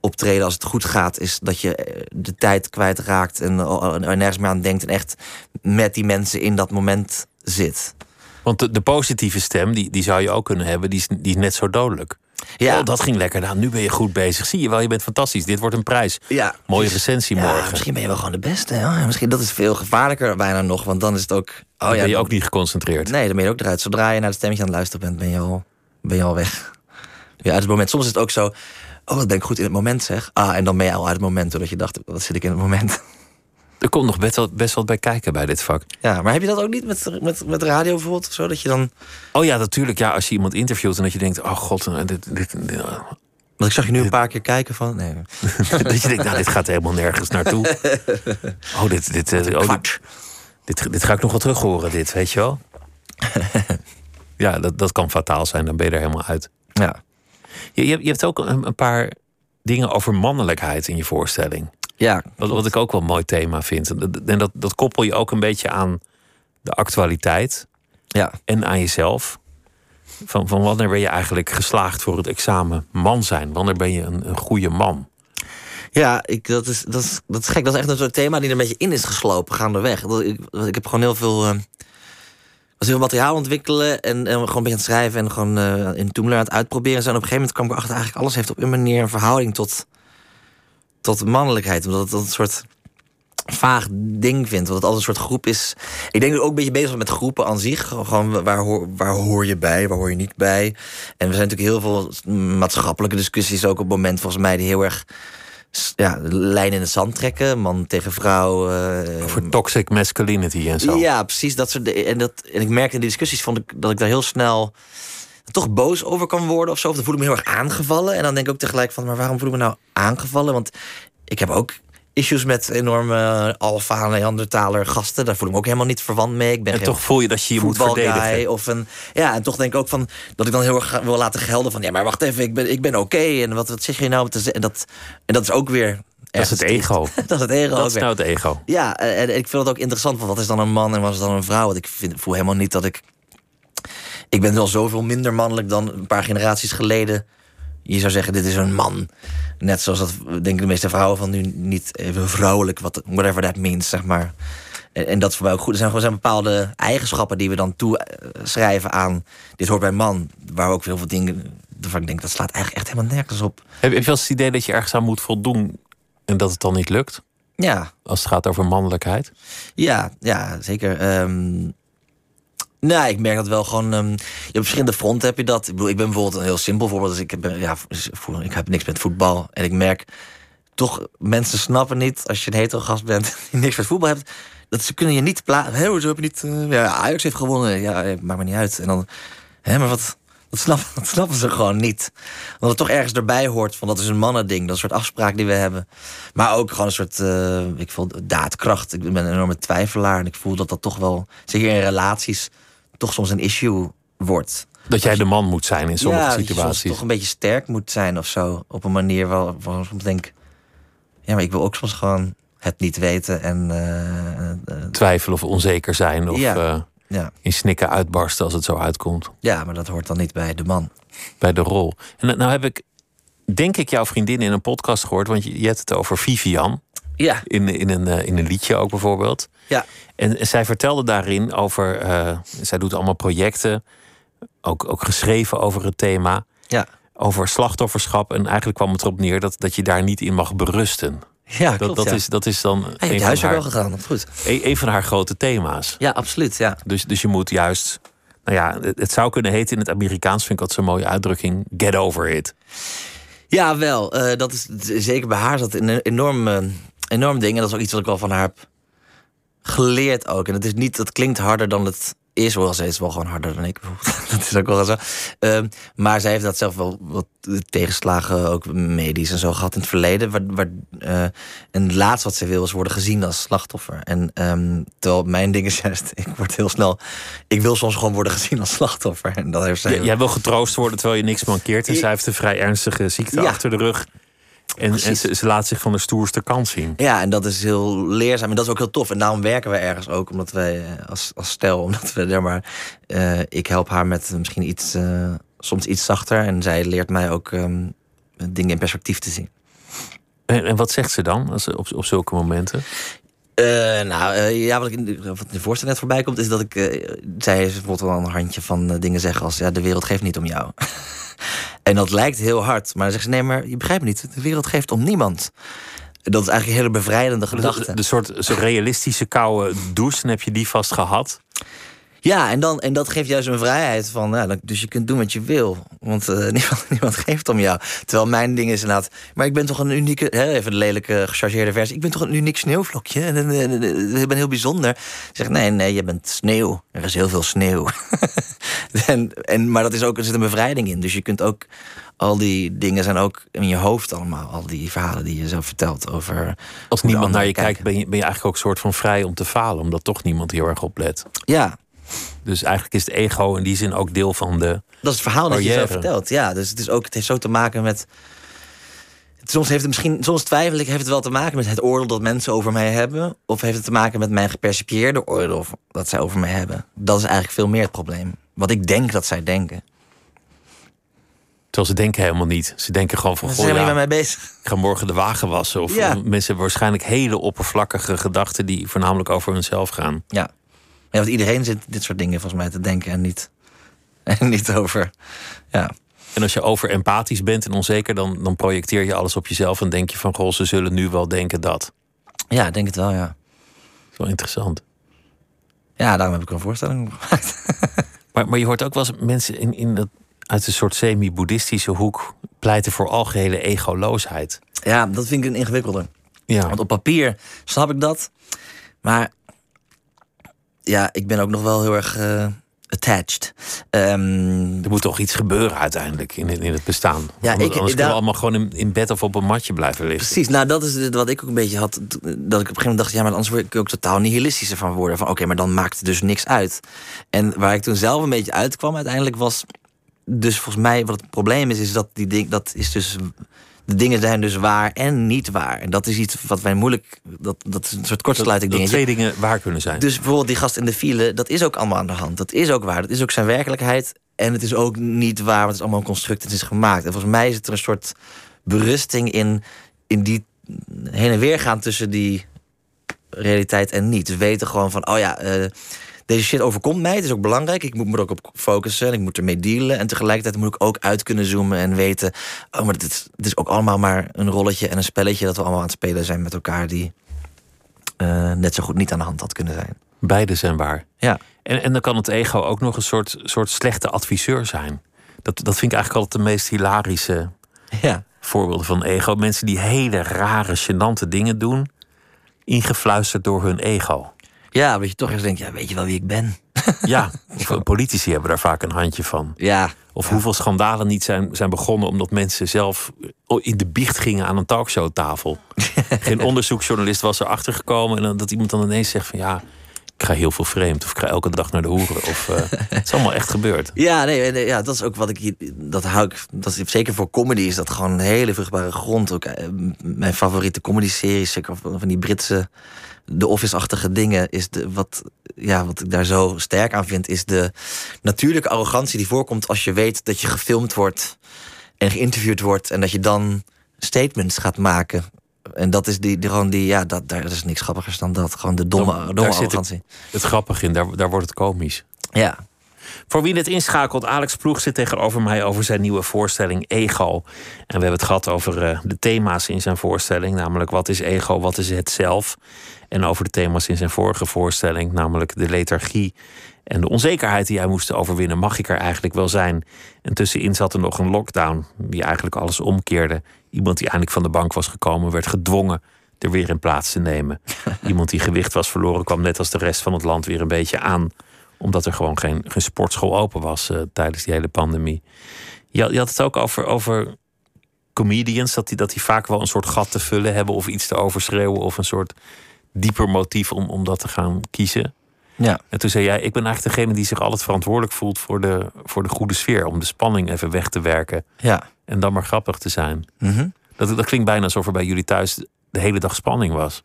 optreden als het goed gaat, is dat je eh, de tijd kwijtraakt en er nergens meer aan denkt. En echt met die mensen in dat moment zit. Want de, de positieve stem, die, die zou je ook kunnen hebben, die is, die is net zo dodelijk. Ja. Oh, dat ging lekker. Nou, nu ben je goed bezig. Zie je wel, je bent fantastisch. Dit wordt een prijs. Ja. Mooie recensie morgen. Misschien ben je wel gewoon de beste. Ja, misschien dat is veel gevaarlijker bijna nog. Want dan is het ook... Oh, ja, ben je ook niet geconcentreerd. Nee, dan ben je ook eruit. Zodra je naar het stemmetje aan het luisteren bent, ben je al, ben je al weg. Ja, uit het moment. Soms is het ook zo... Oh, wat ben ik goed in het moment, zeg. Ah, en dan ben je al uit het moment, doordat je dacht, wat zit ik in het moment. Er komt nog best wel, best wel bij kijken bij dit vak. Ja, maar heb je dat ook niet met, met, met radio bijvoorbeeld? Zo, dat je dan... Oh ja, natuurlijk. Ja, als je iemand interviewt en dat je denkt... Oh god, eh, dit... dit, dit Want ik zag je nu een paar keer kijken van... Nee. <laughs> dat je denkt, nou, dit gaat helemaal nergens naartoe. <laughs> Oh, dit... dit, dit, oh, dit, dit, dit, ga ik nog wel terug horen, dit, weet je wel? <laughs> ja, dat, dat kan fataal zijn. Dan ben je er helemaal uit. Ja. Je, je, hebt ook een, een paar dingen over mannelijkheid in je voorstelling. Ja. Wat, wat ik ook wel een mooi thema vind. En dat, dat koppel je ook een beetje aan de actualiteit. Ja. En aan jezelf. Van, van wanneer ben je eigenlijk geslaagd voor het examen man zijn? Wanneer ben je een, een goede man? Ja, ik, dat, is, dat, is, dat is gek. Dat is echt een soort thema die er een beetje in is geslopen gaandeweg. Ik, ik heb gewoon heel veel... Uh, was heel materiaal ontwikkelen en, en gewoon een beetje aan het schrijven en gewoon uh, in Toomler aan het uitproberen. En op een gegeven moment kwam ik achter eigenlijk alles heeft op een manier een verhouding tot tot mannelijkheid. Omdat het een soort vaag ding vindt. Want het altijd een soort groep is. Ik denk dat ook een beetje bezig met groepen aan zich. Gewoon waar hoor, waar hoor je bij, waar hoor je niet bij. En er zijn natuurlijk heel veel maatschappelijke discussies ook op het moment volgens mij die heel erg ja, lijn in het zand trekken. Man tegen vrouw. Uh, Over toxic masculinity en zo. Ja, precies. Dat soort, en, dat, en ik merkte in die discussies vond ik, dat ik daar heel snel toch boos over kan worden of zo. Of dan voel ik me heel erg aangevallen. En dan denk ik ook tegelijk van, maar waarom voel ik me nou aangevallen? Want ik heb ook issues met enorme alfa Neandertaler gasten. Daar voel ik me ook helemaal niet verwant mee. Ik ben en toch voel je dat je je moet verdedigen. Of een, ja, en toch denk ik ook van dat ik dan heel erg wil laten gelden van ja, maar wacht even, ik ben, ik ben oké. En wat, wat zeg je nou te En dat, en dat is ook weer. Dat is het ego. <laughs> dat is het ego. Dat is nou het ego. Ja, en ik vind het ook interessant. Van wat is dan een man en wat is dan een vrouw? Want ik vind, voel helemaal niet dat ik ik ben wel zoveel minder mannelijk dan een paar generaties geleden. Je zou zeggen, dit is een man. Net zoals dat denken de meeste vrouwen van nu niet even vrouwelijk, wat, whatever that means, zeg maar. En, en dat is voor mij ook goed. Er zijn gewoon zijn bepaalde eigenschappen die we dan toeschrijven aan. Dit hoort bij man. Waar ook heel veel dingen. waarvan ik denk, dat slaat eigenlijk echt helemaal nergens op. Heb je wel eens het idee dat je ergens aan moet voldoen en dat het dan niet lukt? Ja. Als het gaat over mannelijkheid? Ja, ja zeker. Um, Nee, ik merk dat wel gewoon. Um, je hebt verschillende fronten heb je dat. Ik bedoel, ik ben bijvoorbeeld een heel simpel voorbeeld. Dus ik, heb, ja, ik heb niks met voetbal. En ik merk toch, mensen snappen niet als je een hetero gast bent <laughs> die niks met voetbal hebt. Dat ze kunnen je niet plaatsen. Hé, zo heb je niet. Uh, ja, Ajax heeft gewonnen. Ja, maakt me niet uit. En dan. Hè, maar wat. Dat snappen, <laughs> dat snappen ze gewoon niet. Want het toch ergens erbij hoort van dat is een mannending. Dat soort afspraak die we hebben. Maar ook gewoon een soort, uh, ik voel daadkracht. Ik ben een enorme twijfelaar. En ik voel dat dat toch wel, zeker in relaties toch soms een issue wordt. Dat jij de man moet zijn in sommige ja, situaties. Ja, toch een beetje sterk moet zijn of zo. Op een manier waar, waar ik soms denk... Ja, maar ik wil ook soms gewoon het niet weten en... Uh, Twijfelen of onzeker zijn of ja, ja. in snikken uitbarsten als het zo uitkomt. Ja, maar dat hoort dan niet bij de man. Bij de rol. En nou heb ik, denk ik, jouw vriendin in een podcast gehoord... want je, je hebt het over Vivian. Ja. In, in, een, in een liedje ook bijvoorbeeld. Ja. En zij vertelde daarin over, uh, zij doet allemaal projecten, ook, ook geschreven over het thema, ja. over slachtofferschap. En eigenlijk kwam het erop neer dat, dat je daar niet in mag berusten. Ja, klopt, dat, dat, Is, dat is dan. Hij heeft wel gegaan, goed. Een, een van haar grote thema's. Ja, absoluut. Ja. Dus, dus je moet juist nou ja, het, het zou kunnen heten in het Amerikaans, vind ik dat zo'n mooie uitdrukking, get over it. Ja, wel. eh, dat is zeker bij haar dat een enorm, eh, enorm ding. En dat is ook iets wat ik wel van haar heb geleerd ook. En het is niet, dat klinkt harder dan het is. Hoewel ze is wel gewoon harder dan ik bijvoorbeeld. <laughs> dat is ook wel zo. Ehm, maar zij heeft dat zelf wel wat tegenslagen, ook medisch en zo, gehad in het verleden. Waar, waar, eh, en het laatste wat ze wil is worden gezien als slachtoffer. En ehm, terwijl mijn ding is juist, <laughs> ik word heel snel... Ik wil soms gewoon worden gezien als slachtoffer. En dat heeft zij... J- Jij wil getroost worden terwijl je niks mankeert. En I- zij heeft een vrij ernstige ziekte achter de rug. En, en ze, ze laat zich van de stoerste kant zien. Ja, en dat is heel leerzaam. En dat is ook heel tof. En daarom werken we ergens ook. Omdat wij eh, als, als stel, <laughs> omdat we zeg maar. eh, ik help haar met misschien iets. eh, soms iets zachter. En zij leert mij ook ehm, dingen in perspectief te zien. En, en wat zegt ze dan als, op, op zulke momenten? Nou, ja, wat, ik in de, wat in de voorstel net voorbij komt, is dat ik. zij heeft bijvoorbeeld wel een handje van dingen zeggen als: ja, de wereld geeft niet om jou. <laughs> en dat lijkt heel hard. Maar dan zegt ze: nee, maar je begrijpt me niet. De wereld geeft om niemand. Dat is eigenlijk een hele bevrijdende gedachte. De, de soort zo realistische koude douche, heb je die vast gehad. Ja, en, dan, en dat geeft juist een vrijheid van, ja, dan- dus je kunt doen wat je wil. Want eh, <laughs> niemand, niemand geeft om jou. Terwijl mijn ding is inderdaad, maar ik ben toch een unieke, hè, even de lelijke gechargeerde versie. Ik ben toch een uniek sneeuwvlokje. En, en, en, en, ik ben heel bijzonder. Ik zeg, nee, nee, je bent sneeuw. Er is heel veel sneeuw. <laughs> en, en, maar dat is ook, er zit een bevrijding in. Dus je kunt ook, al die dingen zijn ook in je hoofd allemaal. Al die verhalen die je zelf vertelt over... Als niemand naar je kijkt, ben je, ben je eigenlijk ook soort van vrij om te falen. Omdat toch niemand heel erg op let. Ja, Dus eigenlijk is het ego in die zin ook deel van de... Dat is het verhaal dat je zelf vertelt. Ja, dus het, is ook, het heeft zo te maken met. Soms heeft het misschien, soms twijfel ik, heeft het wel te maken met het oordeel dat mensen over mij hebben. Of heeft het te maken met mijn gepercipieerde oordeel dat zij over mij hebben. Dat is eigenlijk veel meer het probleem. Wat ik denk dat zij denken. Terwijl ze denken helemaal niet. Ze denken gewoon van, Ze zijn ja, mee bezig. ik ga morgen de wagen wassen. Of Ja. of mensen hebben waarschijnlijk hele oppervlakkige gedachten... die voornamelijk over hunzelf gaan. Ja. Ja, want iedereen zit dit soort dingen volgens mij te denken en niet, <laughs> en niet over. Ja. En als je over empathisch bent en onzeker... Dan, dan projecteer je alles op jezelf en denk je van... goh, ze zullen nu wel denken dat. ja, ik denk het wel, ja. Dat is wel interessant. Ja, daarom heb ik een voorstelling gemaakt. <laughs> Maar, maar je hoort ook wel eens mensen in, in dat, uit een soort semi-boeddhistische hoek... pleiten voor algehele egoloosheid. Ja, dat vind ik een ingewikkelder. Ja, Want op papier snap ik dat. Maar ja, ik ben ook nog wel heel erg eh, attached. Ehm, er moet toch iets gebeuren uiteindelijk in, in het bestaan. Ja, Anders, ik- kunnen we allemaal gewoon in, in bed of op een matje blijven liggen. precies, nou dat is wat ik ook een beetje had. Dat ik op een gegeven moment dacht, ja, maar anders word ik ook totaal nihilistisch ervan worden. Van oké, maar dan maakt het dus niks uit. En waar ik toen zelf een beetje uitkwam uiteindelijk was... Dus volgens mij, wat het probleem is, is dat die ding, dat is dus... De dingen zijn dus waar en niet waar. En dat is iets wat wij moeilijk... Dat, dat is een soort Dat, kortsluiting dat dingetje. twee dingen waar kunnen zijn. Dus bijvoorbeeld die gast in de file, dat is ook allemaal aan de hand. Dat is ook waar. Dat is ook zijn werkelijkheid. En het is ook niet waar, want het is allemaal een construct. Het is gemaakt. En volgens mij zit er een soort berusting in, in die heen en weer gaan tussen die realiteit en niet. Dus weten gewoon van, oh ja, eh, deze shit overkomt mij. Het is ook belangrijk. Ik moet me er ook op focussen. En ik moet ermee dealen. En tegelijkertijd moet ik ook uit kunnen zoomen en weten... oh, maar het is, het is ook allemaal maar een rolletje en een spelletje... dat we allemaal aan het spelen zijn met elkaar... die eh, net zo goed niet aan de hand had kunnen zijn. Beide zijn waar. Ja. En, en dan kan het ego ook nog een soort, soort slechte adviseur zijn. Dat, dat vind ik eigenlijk altijd de meest hilarische Ja. voorbeelden van ego. Mensen die hele rare, gênante dingen doen, ingefluisterd door hun ego. Ja, dat je toch eens denkt, ja, weet je wel wie ik ben? <laughs> Ja, <laughs> of politici hebben daar vaak een handje van. Ja. Of hoeveel schandalen niet zijn, zijn begonnen omdat mensen zelf in de biecht gingen aan een talkshowtafel. <laughs> Geen onderzoeksjournalist was erachter gekomen en dat iemand dan ineens zegt van ja, ik ga heel veel vreemd of ik ga elke dag naar de hoeren. Of, eh, het is allemaal echt gebeurd. Ja, nee, nee, ja, dat is ook wat ik hier. Dat hou ik. Dat is, zeker voor comedy is dat gewoon een hele vruchtbare grond. Ook, eh, mijn favoriete comedy-series, zeker van van die Britse. De Office-achtige dingen, is de, wat, ja, wat ik daar zo sterk aan vind, is de natuurlijke arrogantie die voorkomt als je weet dat je gefilmd wordt en geïnterviewd wordt en dat je dan statements gaat maken. En dat is die, die, gewoon die ja, dat, daar is niks grappigers dan dat. Gewoon de domme, domme daar arrogantie. Het grappige in, daar, daar wordt het komisch. Ja. Voor wie het inschakelt, Alex Ploeg zit tegenover mij over zijn nieuwe voorstelling Ego. En we hebben het gehad over eh, de thema's in zijn voorstelling, namelijk wat is ego, wat is het zelf. En over de thema's in zijn vorige voorstelling, namelijk de lethargie En de onzekerheid die hij moest overwinnen, mag ik er eigenlijk wel zijn? En tussenin zat er nog een lockdown die eigenlijk alles omkeerde. Iemand die eindelijk van de bank was gekomen, werd gedwongen er weer in plaats te nemen. <laughs> Iemand die gewicht was verloren, kwam net als de rest van het land weer een beetje aan. Omdat er gewoon geen, geen sportschool open was uh, tijdens die hele pandemie. Je, je, had het ook over, over comedians, dat die, dat die vaak wel een soort gat te vullen hebben of iets te overschreeuwen of een soort dieper motief om, om dat te gaan kiezen. Ja. En toen zei jij, ik ben eigenlijk degene die zich altijd verantwoordelijk voelt voor de, voor de goede sfeer. Om de spanning even weg te werken. Ja. En dan maar grappig te zijn. Mm dat, dat klinkt bijna alsof er bij jullie thuis de hele dag spanning was.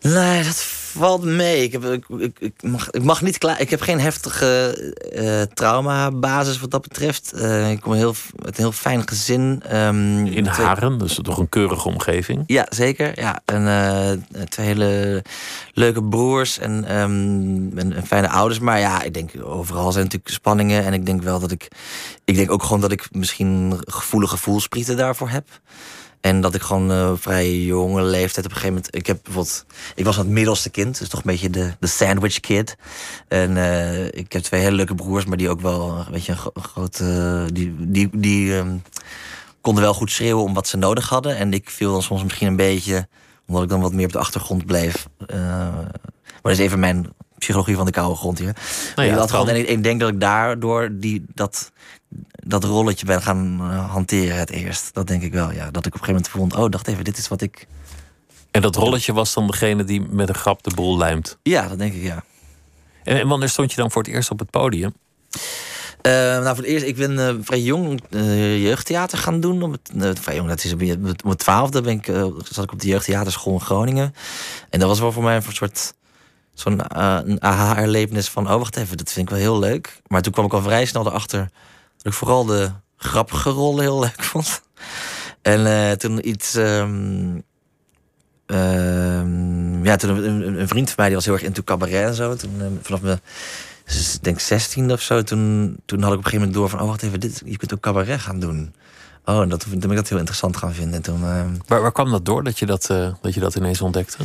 Nee, dat valt mee. Ik, heb, ik, ik, mag, ik mag niet klaar. Ik heb geen heftige uh, traumabasis wat dat betreft. Uh, ik kom heel, uit een heel fijn gezin. Um, In Haren, dus toch een keurige omgeving. Ja, zeker. Ja, en, uh, twee hele leuke broers en, um, en, en, fijne ouders. Maar ja, ik denk overal zijn natuurlijk spanningen. En ik denk wel dat ik. Ik denk ook gewoon dat ik misschien gevoelige voelsprieten daarvoor heb. En dat ik gewoon uh, vrij jonge leeftijd op een gegeven moment. Ik heb bijvoorbeeld. Ik was het middelste kind, dus toch een beetje de, de sandwich kid. En uh, ik heb twee hele leuke broers, maar die ook wel een beetje een grote. Uh, die die, die um, konden wel goed schreeuwen om wat ze nodig hadden. En ik viel dan soms misschien een beetje, omdat ik dan wat meer op de achtergrond bleef. maar dat is even mijn psychologie van de koude grond hier. Nou ja, dat gewoon, en ik, ik denk dat ik daardoor die, dat, dat rolletje ben gaan hanteren het eerst. Dat denk ik wel, ja. Dat ik op een gegeven moment vond, oh, dacht even, dit is wat ik... En dat rolletje was dan degene die met een grap de boel lijmt? Ja, dat denk ik, ja. En, en wanneer stond je dan voor het eerst op het podium? Uh, nou, voor het eerst, ik ben uh, vrij jong jeugdtheater gaan doen. Om het, vrij jong, dat is op mijn twaalfde ben ik, zat ik op de jeugdtheaterschool in Groningen. En dat was wel voor mij een soort zo'n aha-erlevenis van... oh, wacht even, dat vind ik wel heel leuk. Maar toen kwam ik al vrij snel erachter ik vooral de grappige rollen heel leuk vond. En uh, toen iets. Um, uh, ja, toen een, een, vriend van mij die was heel erg into cabaret en zo. Toen, uh, vanaf mijn, denk 16 of zo, toen, toen had ik op een gegeven moment door van: oh, wacht even, dit, je kunt ook cabaret gaan doen. Oh, dat, toen ben ik dat heel interessant gaan vinden. En toen, uh... waar, waar kwam dat door dat je dat, uh, dat je dat ineens ontdekte?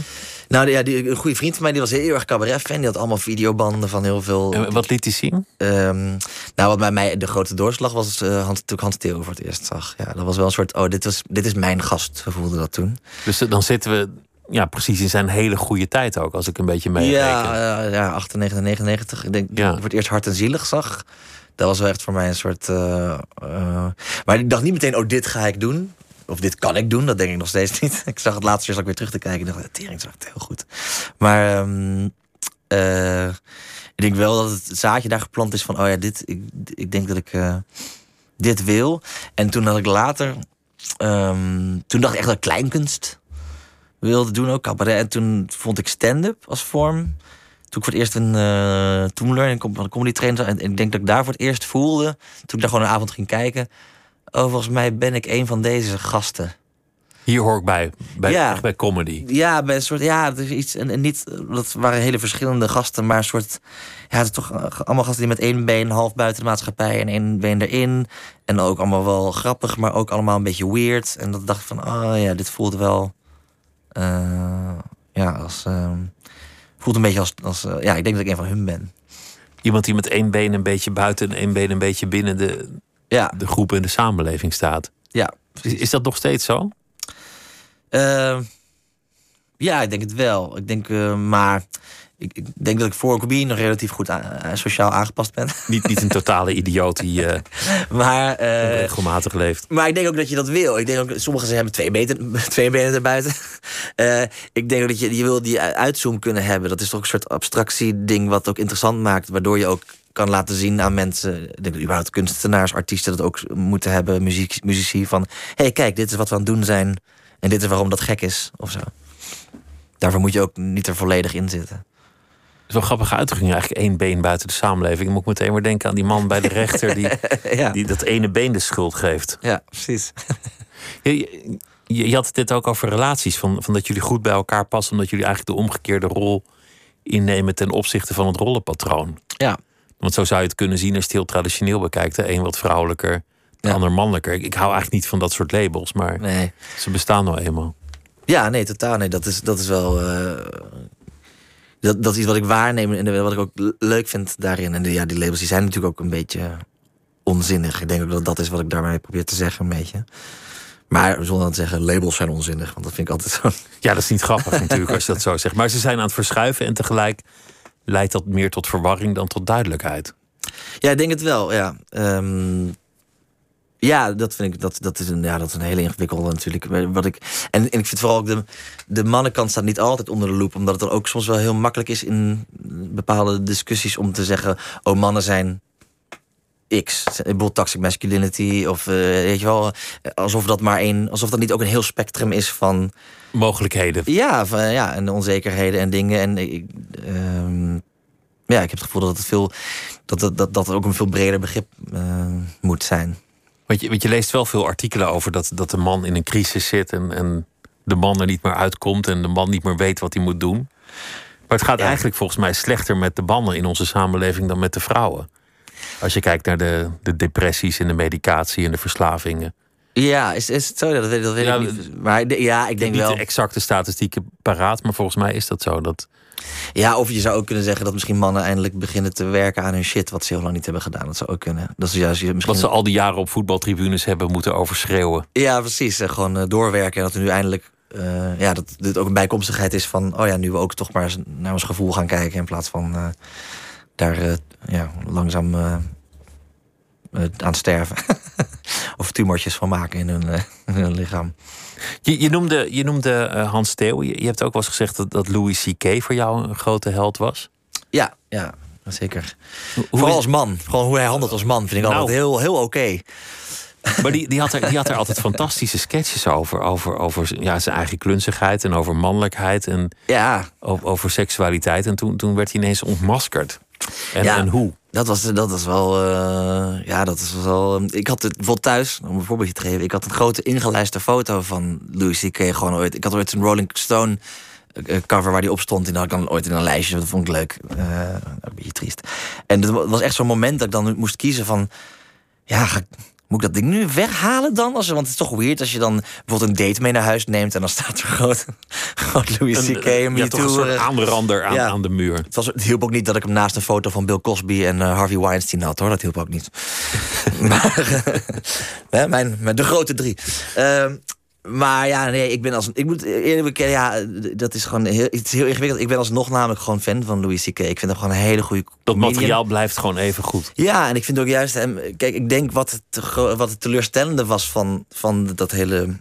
Nou ja, die, een goede vriend van mij die was heel erg cabaret-fan. Die had allemaal videobanden van heel veel. En wat liet hij zien? Um, nou, wat bij mij de grote doorslag was, uh, Hans, toen ik Hans Theo voor het eerst zag. Ja, dat was wel een soort, oh, dit, was, dit is mijn gast. We voelden dat toen. Dus dan zitten we ja, precies in zijn hele goede tijd ook, als ik een beetje mee. Ja, ja 98, 99. Ik denk ja. dat ik voor het eerst hard en zielig zag. Dat was wel echt voor mij een soort. Uh, uh, maar ik dacht niet meteen, oh, dit ga ik doen. Of dit kan ik doen, dat denk ik nog steeds <laughs> niet. Ik zag het laatste jaar weer terug te kijken. En dacht, tering, zag het heel goed. Maar um, uh, ik denk wel dat het zaadje daar geplant is van, oh ja, dit, ik, ik denk dat ik dit wil. En toen had ik later, um, toen dacht ik echt dat ik kleinkunst wilde doen, ook cabaret. En toen vond ik stand-up als vorm toen ik voor het eerst een uh, Toemler en een comedy trainer en ik denk dat ik daar voor het eerst voelde toen ik daar gewoon een avond ging kijken. Oh, volgens mij ben ik een van deze gasten. Hier hoor ik bij, bij, ja. bij comedy. Ja, bij een soort, ja, het is iets, en, en, niet, dat waren hele verschillende gasten, maar een soort, ja, het is toch allemaal gasten die met één been half buiten de maatschappij en één been erin. En ook allemaal wel grappig, maar ook allemaal een beetje weird. En dat dacht ik van, oh ja, dit voelt wel, uh, ja, als, uh, voelt een beetje als, als uh, ja, ik denk dat ik een van hun ben. Iemand die met één been een beetje buiten en één been een beetje binnen de, ja. de groep en de samenleving staat. Ja. Is, is dat nog steeds zo? Uh, ja, ik denk het wel. Ik denk, uh, maar ik, ik, denk dat ik voor Kobe nog relatief goed aan, sociaal aangepast ben. <laughs> Niet, niet een totale idioot die uh, <laughs> maar, uh, regelmatig leeft. Maar ik denk ook dat je dat wil. Ik denk ook, sommigen hebben twee benen, <laughs> twee benen erbuiten. Uh, ik denk ook dat je, je wil die uitzoom kunnen hebben. Dat is toch een soort abstractie ding wat ook interessant maakt. Waardoor je ook kan laten zien aan mensen, ik denk überhaupt kunstenaars, artiesten dat ook moeten hebben, muziek, muzici, van hé hey, kijk, dit is wat we aan het doen zijn en dit is waarom dat gek is, of zo. Daarvoor moet je ook niet er volledig in zitten. Zo'n grappige uitdrukking, eigenlijk één been buiten de samenleving. Ik moet meteen maar denken aan die man bij de rechter die, <laughs> ja. die dat ene been de schuld geeft. Ja, precies. <laughs> je, je, je, had het ook over relaties, van, van dat jullie goed bij elkaar passen, omdat jullie eigenlijk de omgekeerde rol innemen ten opzichte van het rollenpatroon. Ja. Want zo zou je het kunnen zien als je het heel traditioneel bekijkt. De een wat vrouwelijker, de Ja. ander mannelijker. Ik, ik hou eigenlijk niet van dat soort labels, maar Nee. ze bestaan nou eenmaal. Ja, nee, totaal. Nee, dat is, dat is wel. eh, dat, dat is iets wat ik waarneem en wat ik ook leuk vind daarin. En de, ja, die labels die zijn natuurlijk ook een beetje onzinnig. Ik denk ook dat dat is wat ik daarmee probeer te zeggen, een beetje. Maar zonder te zeggen, labels zijn onzinnig. Want dat vind ik altijd zo. <laughs> Ja, dat is niet grappig natuurlijk als je dat zo zegt. Maar ze zijn aan het verschuiven en tegelijk leidt dat meer tot verwarring dan tot duidelijkheid. Ja, ik denk het wel. Ja, um, ja dat vind ik dat, dat, is een, ja, dat is een hele ingewikkelde natuurlijk. Wat ik, en, en ik vind vooral ook de, de mannenkant staat niet altijd onder de loep. Omdat het dan ook soms wel heel makkelijk is in bepaalde discussies om te zeggen: oh, mannen zijn X. Bijvoorbeeld toxic masculinity. Of uh, weet je wel, alsof dat maar één. Alsof dat niet ook een heel spectrum is van. Mogelijkheden. Ja, van, ja en onzekerheden en dingen. En ik, um, ja, ik heb het gevoel dat het veel. Dat dat, dat, dat ook een veel breder begrip uh, moet zijn. Want je, want je leest wel veel artikelen over dat, dat de man in een crisis zit en, en de man er niet meer uitkomt en de man niet meer weet wat hij moet doen. Maar het gaat eigenlijk volgens mij slechter met de mannen in onze samenleving dan met de vrouwen. Als je kijkt naar de, de depressies en de medicatie en de verslavingen. Ja, is, is het zo? Dat weet, dat weet ja, ik niet. Maar ja, ik denk niet wel. de exacte statistieken paraat, maar volgens mij is dat zo. Dat... Ja, of je zou ook kunnen zeggen dat misschien mannen eindelijk beginnen te werken aan hun shit, wat ze heel lang niet hebben gedaan. Dat zou ook kunnen. Dat is juist misschien... Wat ze al die jaren op voetbaltribunes hebben moeten overschreeuwen. Ja, precies. Gewoon uh, doorwerken en dat we nu eindelijk. Uh, ja, dat dit ook een bijkomstigheid is van. Oh ja, nu we ook toch maar naar ons gevoel gaan kijken. In plaats van uh, daar ja, langzaam aan sterven. <laughs> of tumortjes van maken in hun, uh, in hun lichaam. Je, je, noemde, je noemde uh, Hans Theo. Je, je, hebt ook wel eens gezegd dat, dat Louis C.K. voor jou een grote held was. Ja, ja zeker. Hoe Vooral als man. Gewoon hoe hij handelt als man vind ik nou, altijd heel, heel oké. Okay. Maar die, die, had er, die had er altijd fantastische sketches over. Over, over ja, zijn eigen klunzigheid en over mannelijkheid en ja. over, over seksualiteit. En toen, toen werd hij ineens ontmaskerd. En, ja. en hoe? Dat was, dat was wel. Uh, ja, dat is wel. Ik had het bijvoorbeeld thuis, om een voorbeeldje te geven. Ik had een grote ingelijste foto van Louis C.K. gewoon ooit. Ik had ooit een Rolling Stone eh, cover waar die op stond. En dat had ik dan ooit in een lijstje. Dat vond ik leuk. Uh, een beetje triest. En het was echt zo'n moment dat ik dan moest kiezen van. Ja, ga ik moet ik dat ding nu weghalen dan? Als, want het is toch weird als je dan bijvoorbeeld een date mee naar huis neemt... en dan staat er groot, <laughs> groot Louis C.K. en ja, toch een soort aanrander aan, aan de muur. Het, was, het hielp ook niet dat ik hem naast een foto van Bill Cosby en uh, Harvey Weinstein had, hoor. Dat hielp ook niet. <laughs> maar, <laughs> mijn, mijn, de grote drie. Uh, maar ja, nee, ik ben als. Ik moet eerlijk bekennen, ja, dat is gewoon heel, het is heel ingewikkeld. Ik ben alsnog namelijk gewoon fan van Louis C.K. Ik vind hem gewoon een hele goede. Dat materiaal blijft gewoon even goed. Ja, en ik vind ook juist hem. Kijk, ik denk wat het, wat het teleurstellende was van, van dat hele.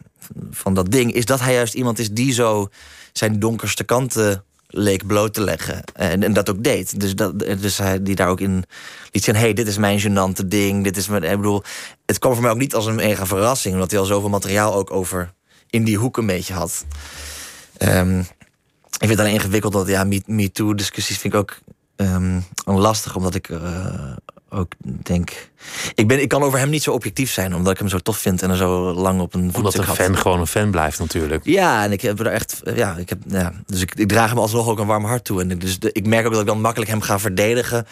van dat ding, is dat hij juist iemand is die zo zijn donkerste kanten leek bloot te leggen. En, en dat ook deed. Dus, dat, dus hij die daar ook in liet zien: hey, dit is mijn gênante ding. Dit is mijn. Ik bedoel, het kwam voor mij ook niet als een mega verrassing, omdat hij al zoveel materiaal ook over in die hoek een beetje had. Um, ik vind het dan ingewikkeld dat ja, MeToo-discussies vind ik ook um, lastig, omdat ik uh, ook denk. Ik, ben, ik kan over hem niet zo objectief zijn, omdat ik hem zo tof vind en er zo lang op een Omdat een fan gewoon een fan blijft, natuurlijk. Ja, en ik heb er echt. Ja, ik heb, ja, dus ik, ik draag hem alsnog ook een warm hart toe. En dus de, ik merk ook dat ik dan makkelijk hem ga verdedigen.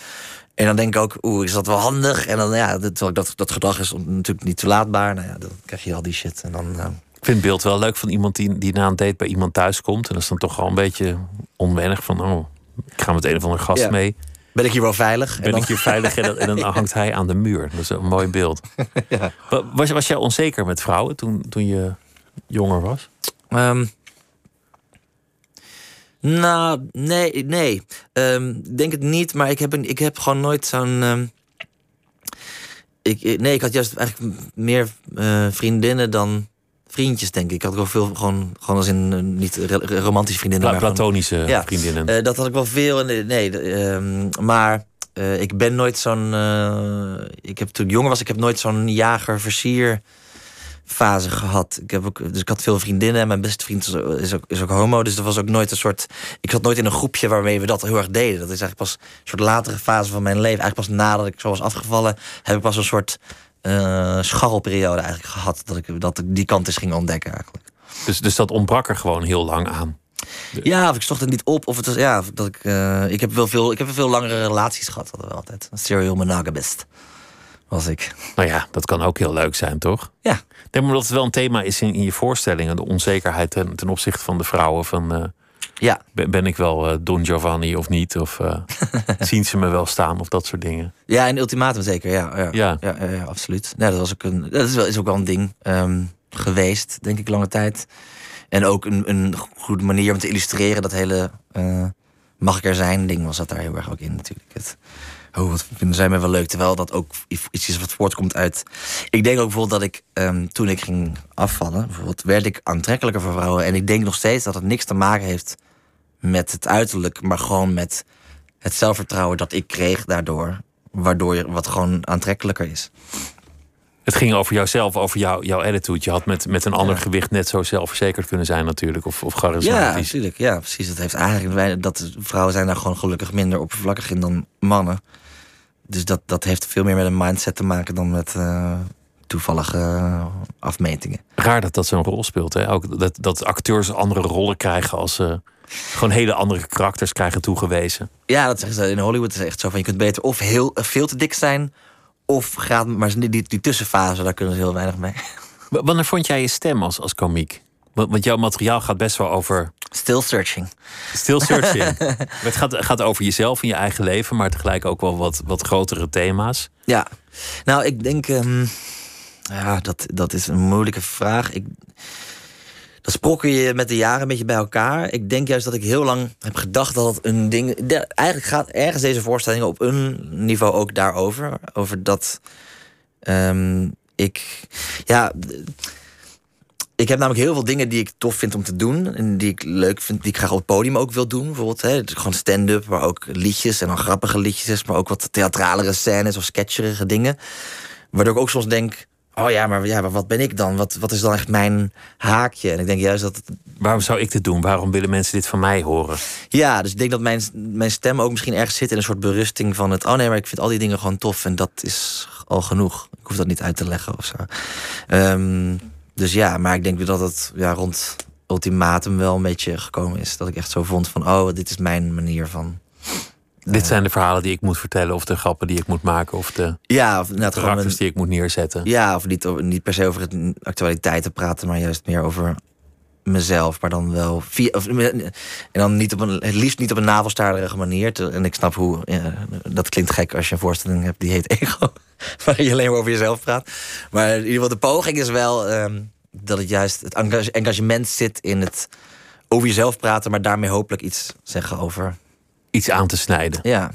En dan denk ik ook, oeh, is dat wel handig? En dan, ja, dat, dat, dat gedrag is natuurlijk niet toelaatbaar. Nou ja, dan krijg je al die shit. En dan. Uh, ik vind het beeld wel leuk van iemand die, die na een date bij iemand thuis komt. En dat is dan toch wel een beetje onwennig van, oh, ik ga met een of andere gast mee. Ben ik hier wel veilig? Ben ik hier veilig en dan, en dan <laughs> hangt hij aan de muur. Dat is een mooi beeld. <laughs> ja. was, was jij onzeker met vrouwen toen, toen je jonger was? Um, nou, nee, nee. Um, denk het niet, maar ik heb, een, ik heb gewoon nooit zo'n. Um, ik, nee, ik had juist eigenlijk meer uh, vriendinnen dan vriendjes, denk ik. Ik had wel veel gewoon, gewoon als in uh, niet romantische vriendinnen. Pla platonische ja, vriendinnen. Uh, dat had ik wel veel. En, nee, um, maar uh, ik ben nooit zo'n. ik heb toen ik jonger was, ik heb nooit zo'n jager-versier fase gehad. Ik, heb ook, dus ik had veel vriendinnen en mijn beste vriend is ook, is ook homo. Dus er was ook nooit een soort. Ik zat nooit in een groepje waarmee we dat heel erg deden. Dat is eigenlijk pas een soort latere fase van mijn leven. Eigenlijk pas nadat ik zo was afgevallen, heb ik pas een soort uh, scharrelperiode eigenlijk gehad. Dat ik, dat ik die kant eens ging ontdekken eigenlijk. Dus, dus dat ontbrak er gewoon heel lang aan? Ja, of ik zocht het niet op. Of het was, ja, dat ik, uh, ik heb wel veel, ik heb veel langere relaties gehad. Dat we altijd. Een serial monogamist was ik. Nou ja, dat kan ook heel leuk zijn, toch? Ja. Denk maar dat het wel een thema is in, in je voorstellingen. De onzekerheid ten, ten opzichte van de vrouwen. Van, uh, Ja. Ben, ben ik wel eh, Don Giovanni of niet? Of eh, <laughs> zien ze me wel staan of dat soort dingen? Ja, in Ultimatum zeker, ja. Ja, Ja. ja, ja, ja, absoluut. Nee, dat, was ook een, dat is, wel, is ook wel een ding ehm, geweest, denk ik, lange tijd. En ook een, een goede manier om te illustreren dat hele eh, mag ik er zijn ding was dat daar heel erg ook in natuurlijk. Het, oh, wat vinden zij mij wel leuk. Terwijl dat ook iets is wat voortkomt uit... Ik denk ook bijvoorbeeld dat ik, ehm, toen ik ging afvallen... bijvoorbeeld, werd ik aantrekkelijker voor vrouwen. En ik denk nog steeds dat het niks te maken heeft met het uiterlijk... maar gewoon met het zelfvertrouwen dat ik kreeg daardoor. Waardoor je wat gewoon aantrekkelijker is. Het ging over jouzelf, over jou, jouw attitude. Je had met, met een ander Ja. gewicht net zo zelfverzekerd kunnen zijn natuurlijk. Of, of Ja, natuurlijk. Ja, precies. Dat heeft eigenlijk dat vrouwen zijn daar gewoon gelukkig minder oppervlakkig in dan mannen. Dus dat, dat heeft veel meer met een mindset te maken dan met eh, toevallige eh, afmetingen. Raar dat dat zo'n rol speelt. Hè? Ook dat, dat acteurs andere rollen krijgen als ze gewoon hele andere karakters krijgen toegewezen. Ja, dat zeggen ze in Hollywood is echt zo van je kunt beter of heel eh, veel te dik zijn of gaat maar die, die, tussenfase daar kunnen ze heel weinig mee. <laughs> Wanneer vond jij je stem als, als komiek? Want, want jouw materiaal gaat best wel over Still searching. still searching. <laughs> het gaat, gaat over jezelf en je eigen leven, maar tegelijk ook wel wat, wat grotere thema's. Ja, nou, ik denk. ehm, ja, dat, dat is een moeilijke vraag. Ik, dat sprokkel je met de jaren een beetje bij elkaar. Ik denk juist dat ik heel lang heb gedacht dat het een ding. de- eigenlijk gaat ergens deze voorstellingen op een niveau ook daarover. Over dat. ehm, ik. Ja. Ik heb namelijk heel veel dingen die ik tof vind om te doen. En die ik leuk vind, die ik graag op het podium ook wil doen. Bijvoorbeeld hè, gewoon stand-up, maar ook liedjes. En dan grappige liedjes, maar ook wat theatralere scènes of sketcherige dingen. Waardoor ik ook soms denk... Oh ja, maar, ja, maar wat ben ik dan? Wat, wat is dan echt mijn haakje? En ik denk juist dat... het- Waarom zou ik dit doen? Waarom willen mensen dit van mij horen? Ja, dus ik denk dat mijn, mijn stem ook misschien ergens zit in een soort berusting van het... Oh nee, maar ik vind al die dingen gewoon tof en dat is al genoeg. Ik hoef dat niet uit te leggen of zo. Ehm, dus ja, maar ik denk dat het ja, rond ultimatum wel een beetje gekomen is. Dat ik echt zo vond van, oh, dit is mijn manier van... Dit zijn de verhalen die ik moet vertellen, of de grappen die ik moet maken, of de Ja, of gewoon karakters een- die ik moet neerzetten. Ja, of niet, niet per se over het actualiteiten praten, maar juist meer over mezelf. Maar dan wel via. Of, en dan niet op een, het liefst niet op een navelstaarderige manier. Te- En ik snap hoe. Ja, dat klinkt gek als je een voorstelling hebt die heet Ego. <laughs> Waar je alleen maar over jezelf praat. Maar in ieder geval, de poging is wel ehm, dat het juist het engage- engagement zit in het over jezelf praten, maar daarmee hopelijk iets zeggen over. Iets aan te snijden. Ja,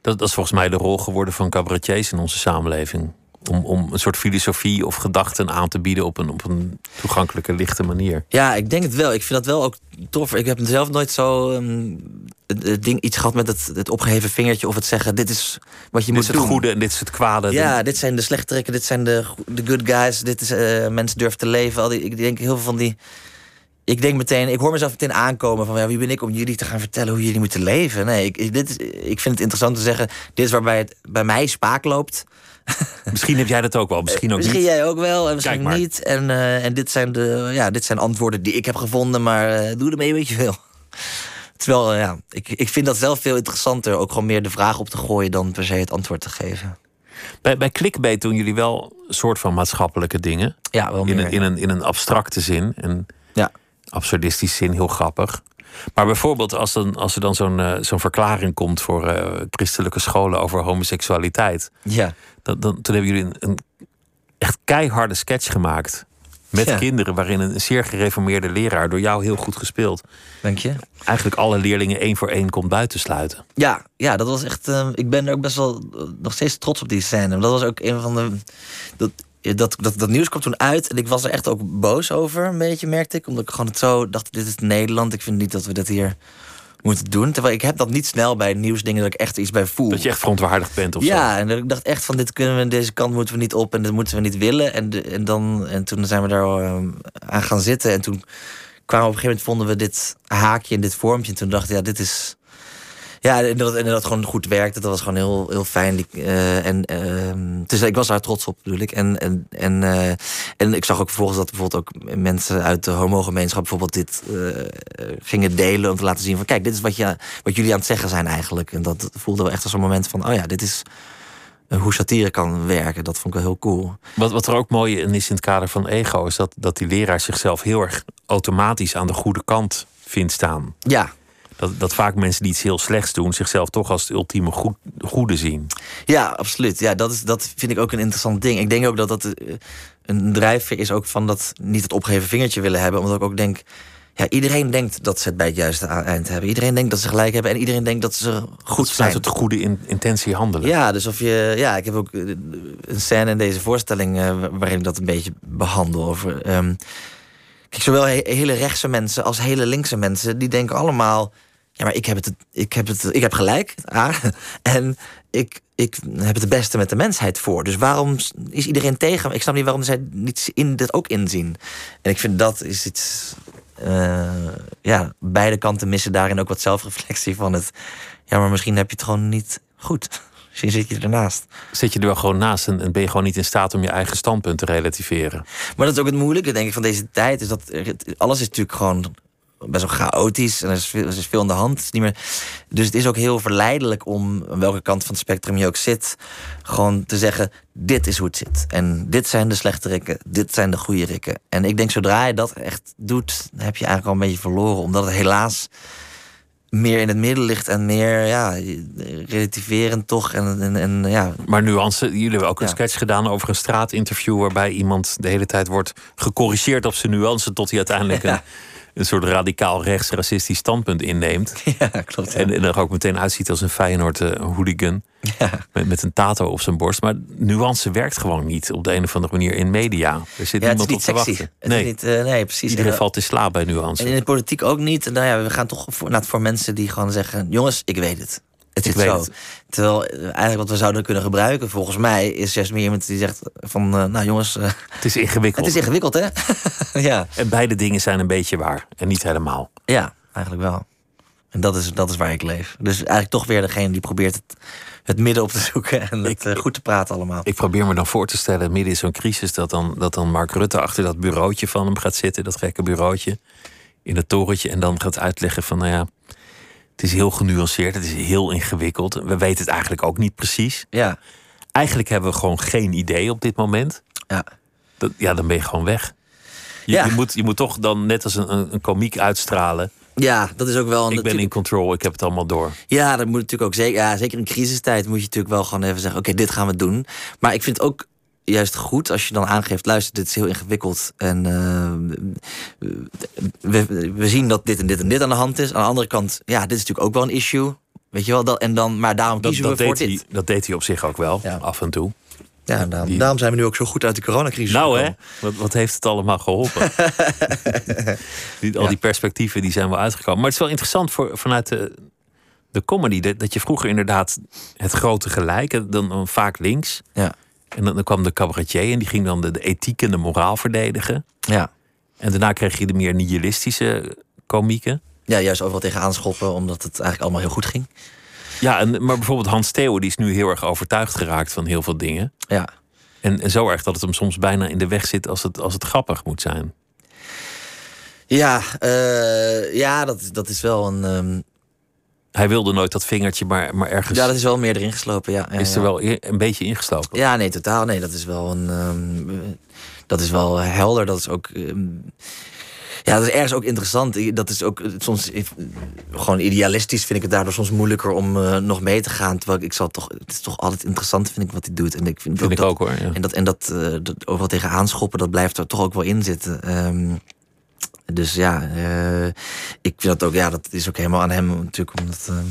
Dat, dat is volgens mij de rol geworden van cabaretiers in onze samenleving. Om, om een soort filosofie of gedachten aan te bieden op een, op een toegankelijke, lichte manier. Ja, ik denk het wel. Ik vind dat wel ook tof. Ik heb zelf nooit zo ehm, het, ding, iets gehad met het, het opgeheven vingertje of het zeggen: dit is wat je Dit moet is het doen. goede en dit is het kwade. Ja, dit zijn de slechterikken, dit zijn de, de good guys, dit is eh, mensen durven te leven. Al die, ik denk heel veel van die. Ik denk meteen, ik hoor mezelf meteen aankomen van ja, wie ben ik om jullie te gaan vertellen hoe jullie moeten leven. Nee, ik, dit is, ik vind het interessant te zeggen. Dit is waarbij het bij mij spaak loopt. <laughs> Misschien heb jij dat ook wel, misschien ook Misschien niet. jij ook wel, en misschien niet. En, eh, en dit, zijn de, ja, dit zijn antwoorden die ik heb gevonden, maar eh, doe ermee wat je wil. <laughs> Terwijl, eh, ja, ik, ik vind dat zelf veel interessanter. Ook gewoon meer de vraag op te gooien dan per se het antwoord te geven. Bij, bij Clickbait doen jullie wel een soort van maatschappelijke dingen. Ja, wel In meer. een, in een, in een abstracte zin. En Ja. Absurdistisch zin, heel grappig. Maar bijvoorbeeld als, dan, als er dan zo'n eh, zo'n verklaring komt voor eh, christelijke scholen over homoseksualiteit. Ja. Dan, dan, toen hebben jullie een, een echt keiharde sketch gemaakt. Met Ja. kinderen, waarin een zeer gereformeerde leraar, door jou heel goed gespeeld, Dank je. eigenlijk alle leerlingen één voor één komt buitensluiten. Ja, ja, dat was echt. eh, ik ben er ook best wel nog steeds trots op die scène. Dat was ook een van de. Dat, dat, dat, dat nieuws kwam toen uit en ik was er echt ook boos over, een beetje merkte ik. Omdat ik gewoon het zo dacht: dit is Nederland. Ik vind niet dat we dit hier moeten doen. Terwijl ik heb dat niet snel bij nieuwsdingen dat ik echt iets bij voel. Dat je echt verontwaardigd bent of zo. ja, en dat ik dacht echt van dit kunnen we, deze kant moeten we niet op en dit moeten we niet willen. En, de- en, dan, en toen zijn we daar eh, aan gaan zitten. En toen kwamen we op een gegeven moment vonden we dit haakje in dit vormpje. En toen dacht ik, ja, dit is. Ja, en dat, en dat gewoon goed werkte. Dat was gewoon heel, heel fijn. Eh, en, ehm, dus ik was daar trots op, bedoel ik. En, en, en, eh, en ik zag ook vervolgens dat bijvoorbeeld ook mensen uit de homogemeenschap bijvoorbeeld dit eh, gingen delen. Om te laten zien van kijk, dit is wat, je, wat jullie aan het zeggen zijn eigenlijk. En dat voelde wel echt als een moment van, oh ja, dit is hoe satire kan werken. Dat vond ik wel heel cool. Wat, wat er ook mooi in is in het kader van ego, is dat, dat die leraar zichzelf heel erg automatisch aan de goede kant vindt staan. Ja, Dat, dat vaak mensen die iets heel slechts doen, zichzelf toch als het ultieme goed, goede zien. Ja, absoluut. Ja, dat, is, dat vind ik ook een interessant ding. Ik denk ook dat dat eh, een drijfveer is ook van dat niet het opgeheven vingertje willen hebben. Omdat ik ook denk, ja, iedereen denkt dat ze het bij het juiste eind hebben. Iedereen denkt dat ze gelijk hebben en iedereen denkt dat ze goed zijn. Vanuit het goede in- intentie handelen. Ja, dus of je. Ja, ik heb ook eh, een scène in deze voorstelling eh, waarin ik dat een beetje behandel. Over. ehm, kijk, zowel he- hele rechtse mensen als hele linkse mensen, die denken allemaal. Ja, maar ik heb het, ik heb het, ik heb gelijk. A, <laughs> en ik, ik heb het beste met de mensheid voor. Dus waarom is iedereen tegen? Ik snap niet waarom zij niet in, dit ook inzien. En ik vind dat is iets. eh, ja, beide kanten missen daarin ook wat zelfreflectie van het. Ja, maar misschien heb je het gewoon niet goed. <laughs> Misschien zit je ernaast. Zit je er wel gewoon naast en, en ben je gewoon niet in staat om je eigen standpunt te relativeren. Maar dat is ook het moeilijke, denk ik, van deze tijd. Is dat alles is natuurlijk gewoon best wel chaotisch. En er is veel, er is veel aan de hand. Het is niet meer, dus het is ook heel verleidelijk om, aan welke kant van het spectrum je ook zit... gewoon te zeggen, dit is hoe het zit. En dit zijn de slechte rikken, dit zijn de goede rikken. En ik denk, zodra je dat echt doet, dan heb je eigenlijk al een beetje verloren. Omdat het helaas meer in het midden ligt en meer ja, relativerend toch. En, en, en ja, Maar nuance, jullie hebben ook een Ja. sketch gedaan over een straatinterview waarbij iemand de hele tijd wordt gecorrigeerd op zijn nuance tot hij uiteindelijk <laughs> een, een soort radicaal rechts racistisch standpunt inneemt. <laughs> ja klopt. ja. En, en er ook meteen uitziet als een Feyenoord eh, hooligan ja. met, met een tato op zijn borst. Maar nuance werkt gewoon niet op de een of andere manier in media. Er zit Ja, niemand op te sexy. wachten. Het Nee, is niet, eh, nee, precies. iedereen En, valt in slaap bij nuance. En in de politiek ook niet. Nou ja, we gaan toch voor, nou, voor mensen die gewoon zeggen: jongens, ik weet het. Het zit weet zo. het. Terwijl eh, eigenlijk wat we zouden kunnen gebruiken, volgens mij, is juist meer iemand die zegt: van eh, nou jongens, eh, Het is ingewikkeld. het is ingewikkeld, hè? <laughs> ja. En beide dingen zijn een beetje waar. En niet helemaal. ja, eigenlijk wel. En dat is, dat is waar ik leef. Dus eigenlijk toch weer degene die probeert het, het midden op te zoeken en het Ik- goed te praten allemaal. Ik probeer me dan voor te stellen, midden in zo'n crisis, dat dan, dat dan Mark Rutte achter dat bureautje van hem gaat zitten, dat gekke bureautje, in het torentje, en dan gaat uitleggen van, nou ja, het is heel genuanceerd, het is heel ingewikkeld. We weten het eigenlijk ook niet precies. Ja, Eigenlijk hebben we gewoon geen idee op dit moment. ja. Dat, ja, dan ben je gewoon weg. Je, Ja. je, moet, je moet toch dan net als een, een, een komiek uitstralen. ja, dat is ook wel. Ik ben in control, ik heb het allemaal door. Ja, dat moet natuurlijk ook zeker. Ja, zeker in crisistijd moet je natuurlijk wel gewoon even zeggen: oké, dit gaan we doen. Maar ik vind ook juist goed als je dan aangeeft: luister, dit is heel ingewikkeld. En eh, we, we zien dat dit en dit en dit aan de hand is. Aan de andere kant, ja, dit is natuurlijk ook wel een issue. Weet je wel, dat, en dan, maar daarom Dat, kiezen dat, we voor deed hij, dit. dat deed hij op zich ook wel, Ja. af en toe. Ja, daarom, die- daarom zijn we nu ook zo goed uit de coronacrisis. Nou hè, wat, wat heeft het allemaal geholpen? <laughs> die, al Ja. die perspectieven die zijn wel uitgekomen. Maar het is wel interessant voor, vanuit de, de comedy... Dat, dat je vroeger inderdaad het grote gelijk... Dan, dan vaak links. Ja, En dan, dan kwam de cabaretier en die ging dan de, de ethiek en de moraal verdedigen. ja. En daarna kreeg je de meer nihilistische komieken. ja, juist overal tegen aanschoppen, omdat het eigenlijk allemaal heel goed ging. Ja, en, maar bijvoorbeeld Hans Theo die is nu heel erg overtuigd geraakt van heel veel dingen. Ja. En, en zo erg dat het hem soms bijna in de weg zit als het, als het grappig moet zijn. Ja, eh, ja dat, dat is wel een. ehm, Hij wilde nooit dat vingertje, maar, maar ergens ja, dat is wel meer erin geslopen. Ja, ja, is er ja. wel een beetje ingestoken. Ja, nee, totaal. Nee, dat is wel een. ehm, eh, dat is wel helder. Dat is ook. ehm, ja, dat is ergens ook interessant. Dat is ook eh, soms eh, gewoon idealistisch vind ik het daardoor soms moeilijker om eh, nog mee te gaan. Terwijl ik, ik zal toch, het is toch altijd interessant vind ik wat hij doet. En ik vind, Vind ik dat, ook hoor. Ja. En dat, en dat, eh, dat overal tegen aanschoppen, dat blijft er toch ook wel in zitten. Ehm, dus ja, eh, ik vind dat ook, ja, dat is ook helemaal aan hem natuurlijk om dat, ehm,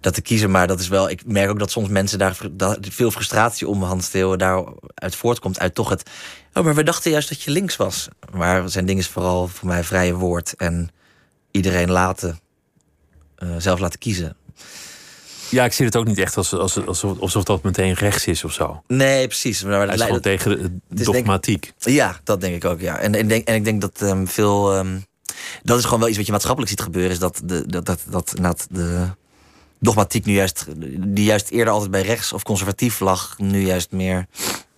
dat te kiezen. Maar dat is wel, ik merk ook dat soms mensen daar veel frustratie om Hans Theo daaruit voortkomt. Uit toch het, oh, maar we dachten juist dat je links was. Maar zijn ding is vooral voor mij vrije woord en iedereen laten, eh, zelf laten kiezen. Ja, ik zie het ook niet echt als, als, alsof, alsof dat meteen rechts is of zo. Nee, precies. Maar dat is gewoon leidt- tegen de denk- dogmatiek. Ja, dat denk ik ook, ja. En, en, ik denk, en ik denk dat ehm, veel... ehm, dat is gewoon wel iets wat je maatschappelijk ziet gebeuren... is dat, de, dat, dat, dat, inderdaad de dogmatiek nu juist... die juist eerder altijd bij rechts of conservatief lag... nu juist meer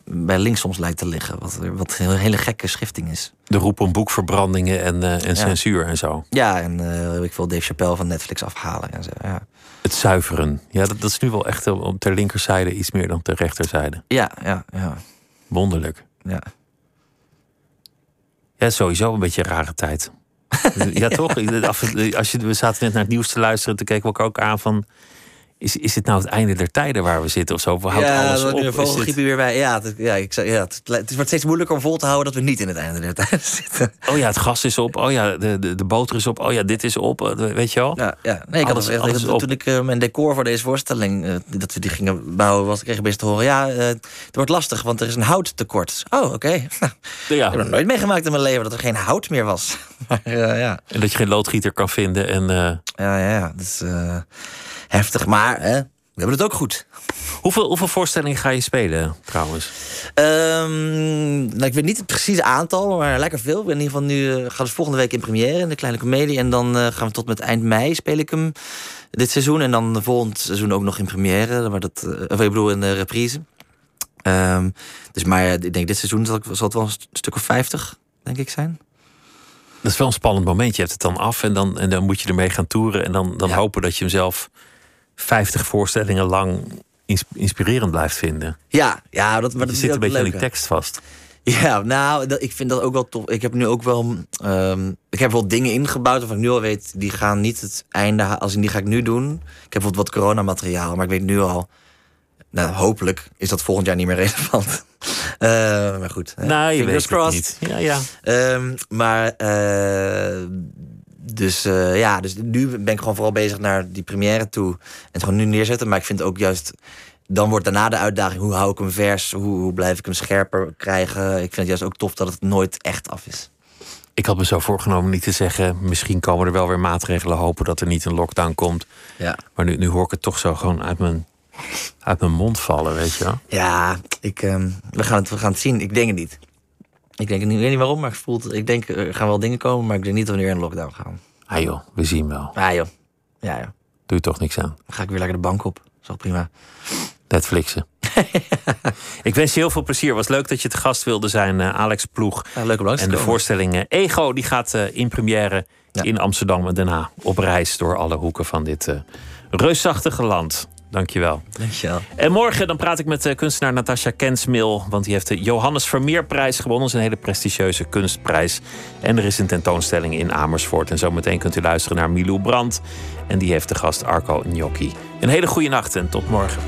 bij links soms lijkt te liggen. Wat, wat een hele gekke schifting is. De roep om boekverbrandingen en, eh, en Ja. censuur en zo. Ja, en eh ik wil Dave Chappelle van Netflix afhalen en zo. Ja, Het zuiveren. Ja, dat, dat is nu wel echt eh, op ter linkerzijde iets meer dan ter rechterzijde. ja, ja. ja, Wonderlijk. ja. Ja, sowieso een beetje een rare tijd. <laughs> ja, toch? Als je, we zaten net naar het nieuws te luisteren. Toen keken we ook aan van is, is het nou het einde der tijden waar we zitten of zo? We ja, alles op? vogelgriep weer bij. Ja, het, ja, ik, ja het, het wordt steeds moeilijker om vol te houden dat we niet in het einde der tijden <laughs> zitten. Oh ja, het gas is op. Oh ja, de, de, de boter is op. Oh ja, dit is op. Eh, weet je wel? Ja, ja. Nee, ik alles, had het, toen ik uh, mijn decor voor deze voorstelling, uh, dat we die gingen bouwen, was, kreeg ik best te horen. Ja, uh, het wordt lastig, want er is een houttekort. Oh, oké. <laughs> ja. Ik heb nog nooit meegemaakt in mijn leven dat er geen hout meer was. <laughs> maar, ja. En dat je geen loodgieter kan vinden. En, Ja, ja, ja. Heftig. Maar hè, we hebben het ook goed. Hoeveel, hoeveel voorstellingen ga je spelen trouwens? Um, nou, ik weet niet het precieze aantal, maar lekker veel. In ieder geval nu uh, gaat het volgende week in première in de Kleine Comedie. En dan uh, gaan we tot met eind mei speel ik hem dit seizoen. En dan volgend seizoen ook nog in première. Maar dat, uh, of ik bedoel in de reprise. Um, dus maar ik denk dit seizoen zal, het wel een stuk of 50, denk ik, zijn. Dat is wel een spannend moment. Je hebt het dan af en dan, en dan moet je ermee gaan toeren. En dan, dan ja. hopen dat je hem zelf 50 voorstellingen lang inspirerend blijft vinden. Ja, ja dat, maar dat je zit een beetje aan die tekst vast. Ja, nou, dat, ik vind dat ook wel tof. Ik heb nu ook wel. Um, ik heb wel dingen ingebouwd waarvan ik nu al weet, die gaan niet het einde. Als in die ga ik nu doen. Ik heb bijvoorbeeld wat coronamateriaal, maar ik weet nu al. Nou, hopelijk is dat volgend jaar niet meer <laughs> relevant. Uh, maar goed. Nou, je weet het niet. Ja, ja. Um, maar uh, dus uh, ja, dus nu ben ik gewoon vooral bezig naar die première toe. En het gewoon nu neerzetten. Maar ik vind ook juist. Dan wordt daarna de uitdaging: hoe hou ik hem vers? Hoe, hoe blijf ik hem scherper krijgen? Ik vind het juist ook tof dat het nooit echt af is. Ik had me zo voorgenomen niet te zeggen. Misschien komen er wel weer maatregelen. Hopen dat er niet een lockdown komt. Ja. Maar nu, nu hoor ik het toch zo gewoon uit mijn, uit mijn mond vallen, weet je wel? Ja, ik, um, we, gaan het, we gaan het zien. Ik denk het niet. Ik denk, ik weet niet waarom, maar ik, voel, ik denk er gaan wel dingen komen, maar ik denk niet wanneer in lockdown gaan. Ah joh, we zien wel. Ah joh, ja joh. Doe je toch niks aan. Dan ga ik weer lekker de bank op. Zo prima. Netflixen. <laughs> ik wens je heel veel plezier. Was leuk dat je te gast wilde zijn, uh, Alex Ploeg. Ja, leuk om langs En de voorstelling uh, Ego die gaat uh, in première ja. in Amsterdam en daarna op reis door alle hoeken van dit reusachtige land. Dankjewel. Dankjewel. En morgen dan praat ik met uh, kunstenaar Natasja Kensmil. Want die heeft de Johannes Vermeerprijs gewonnen. Dat is een hele prestigieuze kunstprijs. En er is een tentoonstelling in Amersfoort. En zometeen kunt u luisteren naar Milou Brandt. En die heeft de gast Arco Gnocchi. Een hele goede nacht en tot morgen.